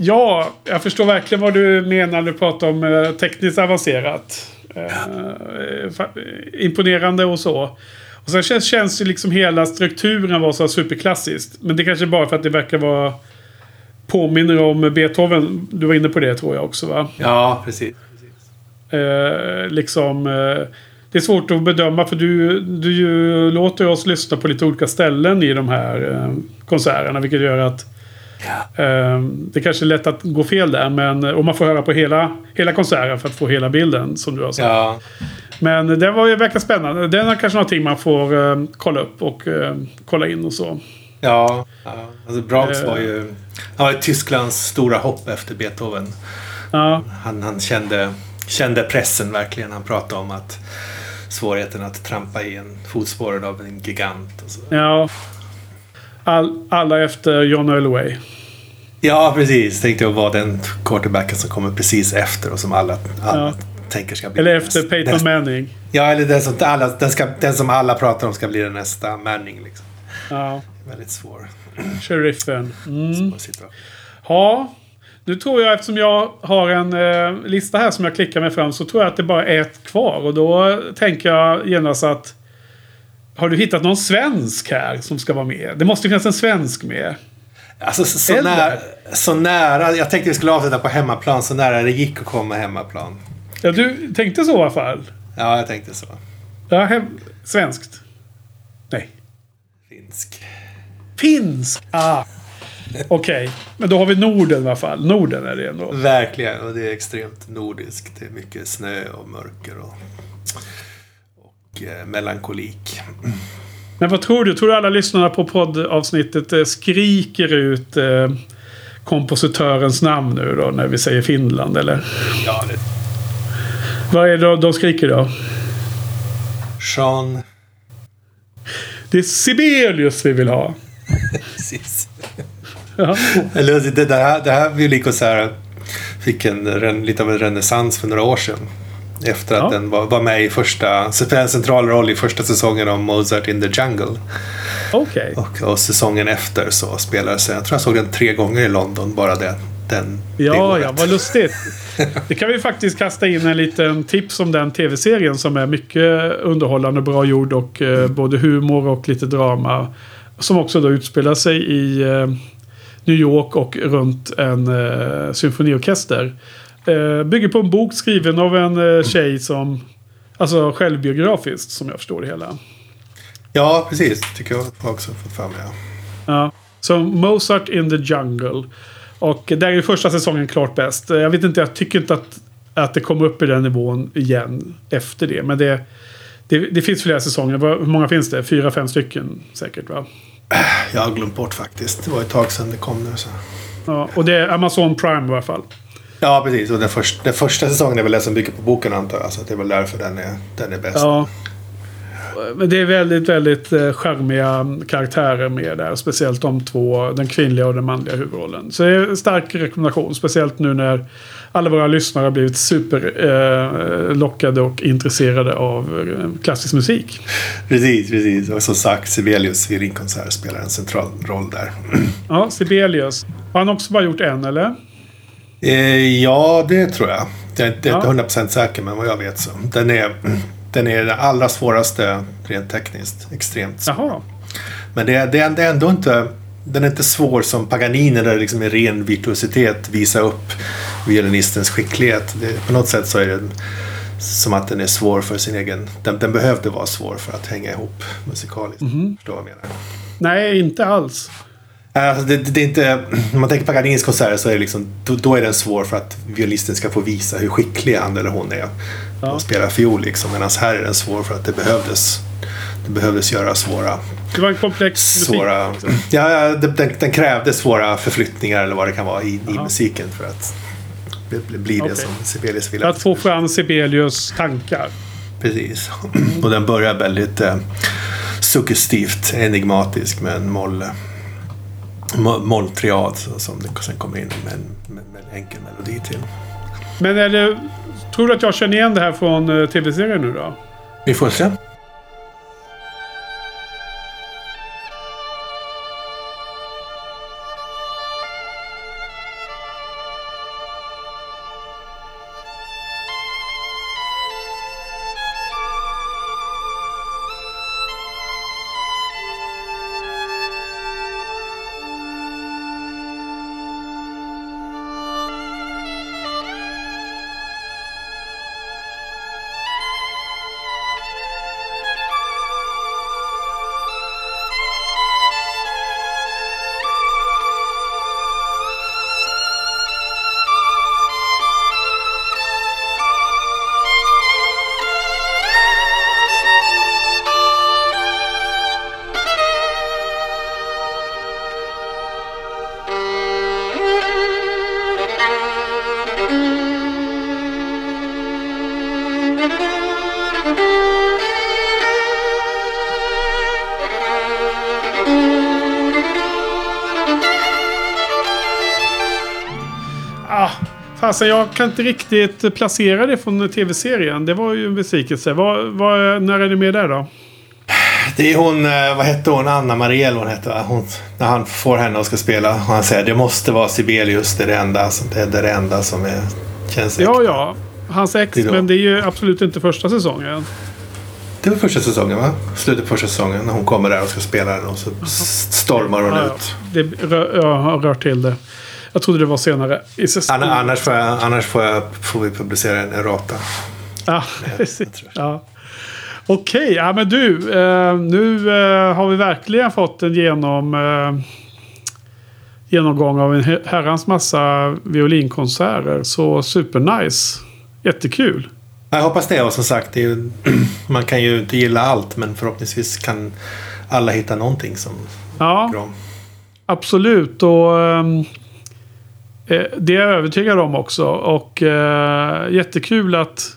Ja, jag förstår verkligen vad du menar när du pratar om eh, tekniskt avancerat. Eh, imponerande och så. Och sen känns, känns ju liksom hela strukturen vara så superklassiskt. Men det kanske bara för att det verkar vara påminner om Beethoven. Du var inne på det tror jag också va? Ja, precis. Eh, liksom... Eh, det är svårt att bedöma för du, du ju låter oss lyssna på lite olika ställen i de här eh, konserterna. Vilket gör att Ja. eh, det kanske är lätt att gå fel där. Men om man får höra på hela, hela konserten för att få hela bilden som du har sagt. Ja, Men det var ju verkar spännande. Den är kanske någonting man får eh, kolla upp och eh, kolla in och så. ja. ja. Alltså Brahms Eh. var ju, han var ju Tysklands stora hopp efter Beethoven. Ja, Han, han kände, kände pressen verkligen. Han pratade om att svårigheten att trampa i en fotspåren av en gigant. Ja. All, alla efter John Elway. Ja, precis. Tänkte jag vara den quarterbacken som kommer precis efter och som alla, alla Ja. tänker ska bli Eller nästa- efter Peyton nästa- Manning. Ja, eller den som, alla, den, ska, den som alla pratar om ska bli den nästa Manning. Liksom. Ja, Väldigt svår, sheriffen. Mm. Ja, nu tror jag eftersom jag har en eh, lista här som jag klickar mig fram så tror jag att det bara är ett kvar. Och då tänker jag genast att har du hittat någon svensk här som ska vara med? Det måste finnas en svensk med. Alltså, så, så, nära, så nära. Jag tänkte vi skulle avsluta på hemmaplan. Så nära det gick att komma hemmaplan. Ja, du tänkte så i alla fall? Ja, jag tänkte så. Ja, hem, svenskt. Nej. Finsk. Finsk! Ah. Okej, men då har vi Norden i alla fall. Norden är det ändå. Verkligen. Och det är extremt nordiskt. Det är mycket snö och mörker och, och eh, melankolik. Men vad tror du? Tror du alla lyssnarna på poddavsnittet eh, skriker ut eh, kompositörens namn nu då när vi säger Finland eller? Ja, det Vad är det de skriker då? Jean... Det är Sibelius vi vill ha. Precis. Ja. Eller det, det här, det här violinkonserten fick en, ren- lite av en renässans för några år sedan. Efter att Ja. den var, var med i första, en central roll i första säsongen av Mozart in the Jungle. Okej. Och, och säsongen efter så spelades den, jag tror jag såg den tre gånger i London, bara det, den, Ja, ja, vad lustigt. Det kan vi faktiskt kasta in en liten tips om den tv-serien som är mycket underhållande bra gjord och eh, både humor och lite drama. Som också då utspelar sig i eh, New York och runt en eh, symfoniorkester. Eh, bygger på en bok skriven av en eh, tjej som... Alltså självbiografiskt som jag förstår det hela. Ja, precis. Tycker jag också fått för mig. Ja. Ja. Så Mozart in the Jungle. Och där är första säsongen klart bäst. Jag vet inte, jag tycker inte att, att det kommer upp i den nivån igen efter det. Men det, det, det finns flera säsonger. Hur många finns det? Fyra, fem stycken säkert va? Jag har glömt bort faktiskt. Det var ett tag sedan det kom nu. Så. Ja, och det är Amazon Prime i alla fall. Ja, precis. Och den, först, den första säsongen är väl den som bygger på boken antar jag. Så det är väl därför den är, den är bäst. Ja. Men det är väldigt, väldigt eh, charmiga karaktärer med där. Speciellt de två, den kvinnliga och den manliga huvudrollen. Så det är en stark rekommendation. Speciellt nu när alla våra lyssnare har blivit superlockade eh, och intresserade av eh, klassisk musik. Precis, precis. Och som sagt, Sibelius violinkonsert spelar en central roll där. Ja, Sibelius. Har han också bara gjort en eller? Eh, ja, det tror jag. Jag är inte Ja. 100% säker, men vad jag vet så. Den är, den är den allra svåraste rent tekniskt. Extremt svår. Jaha. Men det, är- det, det är ändå inte... Den är inte svår som Paganini där det liksom är ren virtuositet visa upp violinistens skicklighet. Det, på något sätt så är det som att den är svår för sin egen... Den, den behövde vara svår för att hänga ihop musikaliskt. Förstår vad jag menar? Nej, inte alls. Alltså det, det är inte, om man tänker Paganinis konserter så är det liksom, då, då är den svår för att violisten ska få visa hur skicklig han eller hon är på Ja. att spela fiol. Liksom. Medan här är den svår för att det behövdes, det behövdes göra svåra... Det var en komplex musik. svåra ja, den, den krävde svåra förflyttningar eller vad det kan vara i, i musiken för att bli, bli det Okej. som Sibelius ville. Att få fram Sibelius tankar. Precis. Och den börjar väldigt eh, suggestivt enigmatisk med en moll, mo- molltriad så- som det sen kommer in med en, med, med en enkel melodi till. Men är det, tror du att jag känner igen det här från eh, tv-serien nu då? Vi får se. Fasen, jag kan inte riktigt placera det från tv-serien. Det var ju en besvikelse. Vad, vad, när är det med där då? Det är hon, eh, vad hette hon, Anna Maria eller vad hon hette? Hon, när han får henne och ska spela. Och han säger det måste vara Sibelius, det är det enda, det är det enda som är, känns äkta. Ja, ja. Hans ex, Det men det är ju absolut inte första säsongen. Det var första säsongen va? Slutet på första säsongen när hon kommer där och ska spela den och så stormar hon Ja, ut. Det, rö- jag har rört till det. Jag trodde det var senare i säsongen. Anna, annars får, jag, annars får, jag, får vi publicera en errata. Ja, precis. Ja. Okej, ja, men du. Eh, nu eh, har vi verkligen fått en genom, eh, genomgång av en he- herrans massa violinkonserter. Så supernice. Jättekul. Jag hoppas det och som sagt, ju, man kan ju inte gilla allt men förhoppningsvis kan alla hitta någonting som Ja, absolut. Och, ehm, eh, Eh, det är jag övertygad om också. Och eh, jättekul att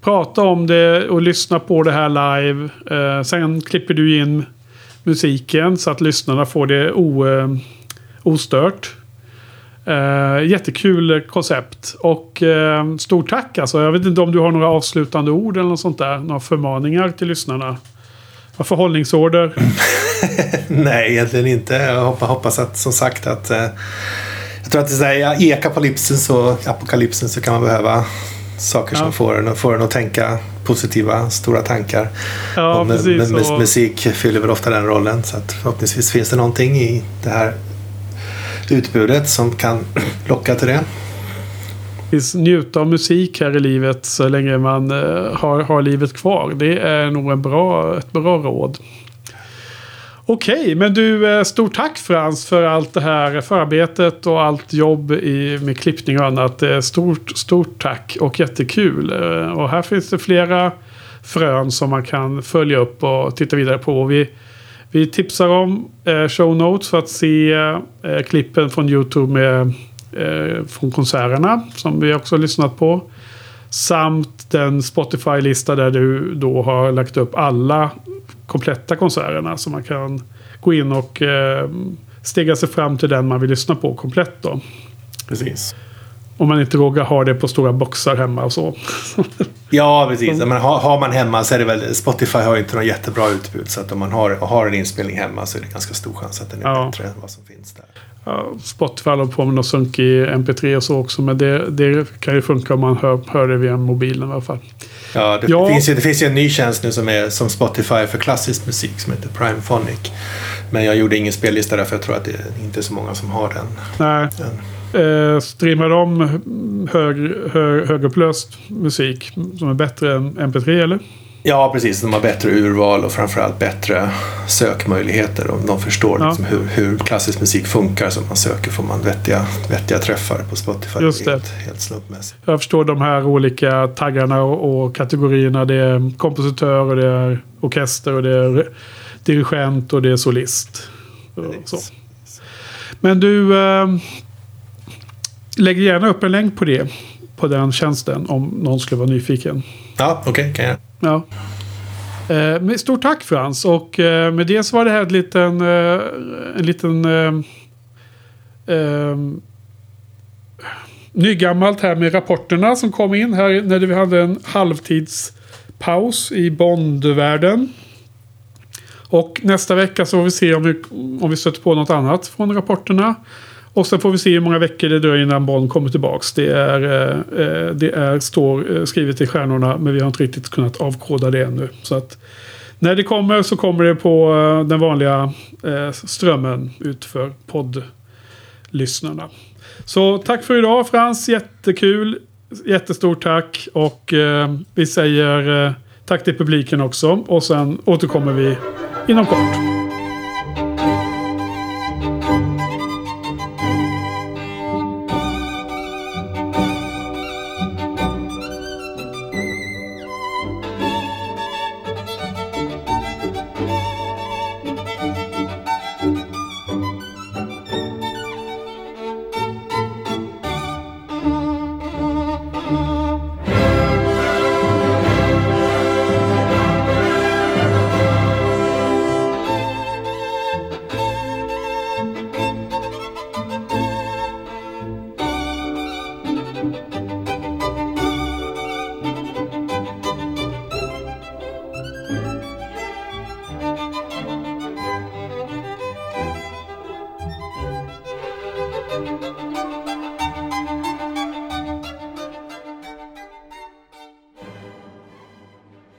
prata om det och lyssna på det här live. Eh, sen klipper du in musiken så att lyssnarna får det o, eh, ostört. Eh, jättekul koncept. Och eh, stort tack alltså. Jag vet inte om du har några avslutande ord eller något sånt där. Några förmaningar till lyssnarna. Några förhållningsorder. Nej, egentligen inte. Jag hoppas, att som sagt att eh, jag tror att det är här, i ekapolypsen så, apokalypsen så kan man behöva saker Ja. som får en, får en att tänka positiva, stora tankar. Ja, och med, precis. med, med, och- musik fyller väl ofta den rollen. Så att förhoppningsvis finns det någonting i det här utbudet som kan locka till det. njuta av musik här i livet så länge man eh, har, har livet kvar. Det är nog en bra, ett bra råd. Okej, men du, eh, stort tack Frans för allt det här förarbetet och allt jobb i, med klippning och annat. Eh, stort, stort tack och jättekul. Eh, och här finns det flera frön som man kan följa upp och titta vidare på. Och Vi, vi tipsar om eh, show notes för att se eh, klippen från YouTube med, eh, från konserterna som vi också har lyssnat på. Samt den Spotify-lista där du då har lagt upp alla kompletta konserterna. Så man kan gå in och eh, stega sig fram till den man vill lyssna på komplett då. Precis. Om man inte vågar ha det på stora boxar hemma och så. Ja, precis. Men har, har man hemma så är det väl... Spotify har ju inte något jättebra utbud. Så att om man har, har en inspelning hemma så är det ganska stor chans att den är Ja. bättre än vad som finns där. Spotify håller på med något sunk i MP3 och så också. Men det, det kan ju funka om man hör, hör det via mobilen i alla fall. Ja, det, Ja. Finns ju, det finns ju en ny tjänst nu som är som Spotify för klassisk musik som heter Primephonic. Men jag gjorde ingen spellista där för jag tror att det är inte så många som har den. Nej. den. Eh, streamar de hög, hög, högupplöst musik som är bättre än MP3 eller? Ja, precis. De har bättre urval och framförallt bättre sökmöjligheter. Och de förstår Ja. liksom hur, hur klassisk musik funkar. Så man söker får man vettiga, vettiga träffar på Spotify. Just det. Helt, helt slumpmässigt. Jag förstår de här olika taggarna och, och kategorierna. Det är kompositör och det är orkester och det är dirigent och det är solist. Så. Men du, eh, lägg gärna upp en länk på det. På den tjänsten om någon skulle vara nyfiken. Ja, okej. kan jag. Ja. Eh, stort tack Frans. Och eh, med det så var det här ett liten, eh, en liten eh, eh, nygammalt här med rapporterna som kom in här när vi hade en halvtidspaus i Bondvärlden. Och nästa vecka så får vi se om vi, om vi stöter på något annat från rapporterna. Och sen får vi se hur många veckor det dröjer innan Bond kommer tillbaks. Det, är, eh, eh det är, står eh, skrivet i stjärnorna men vi har inte riktigt kunnat avkoda det ännu. Så att när det kommer så kommer det på eh, den vanliga eh, strömmen ut för poddlyssnarna. Så tack för idag Frans, jättekul. Jättestort tack och eh, vi säger eh, tack till publiken också. Och sen återkommer vi inom kort.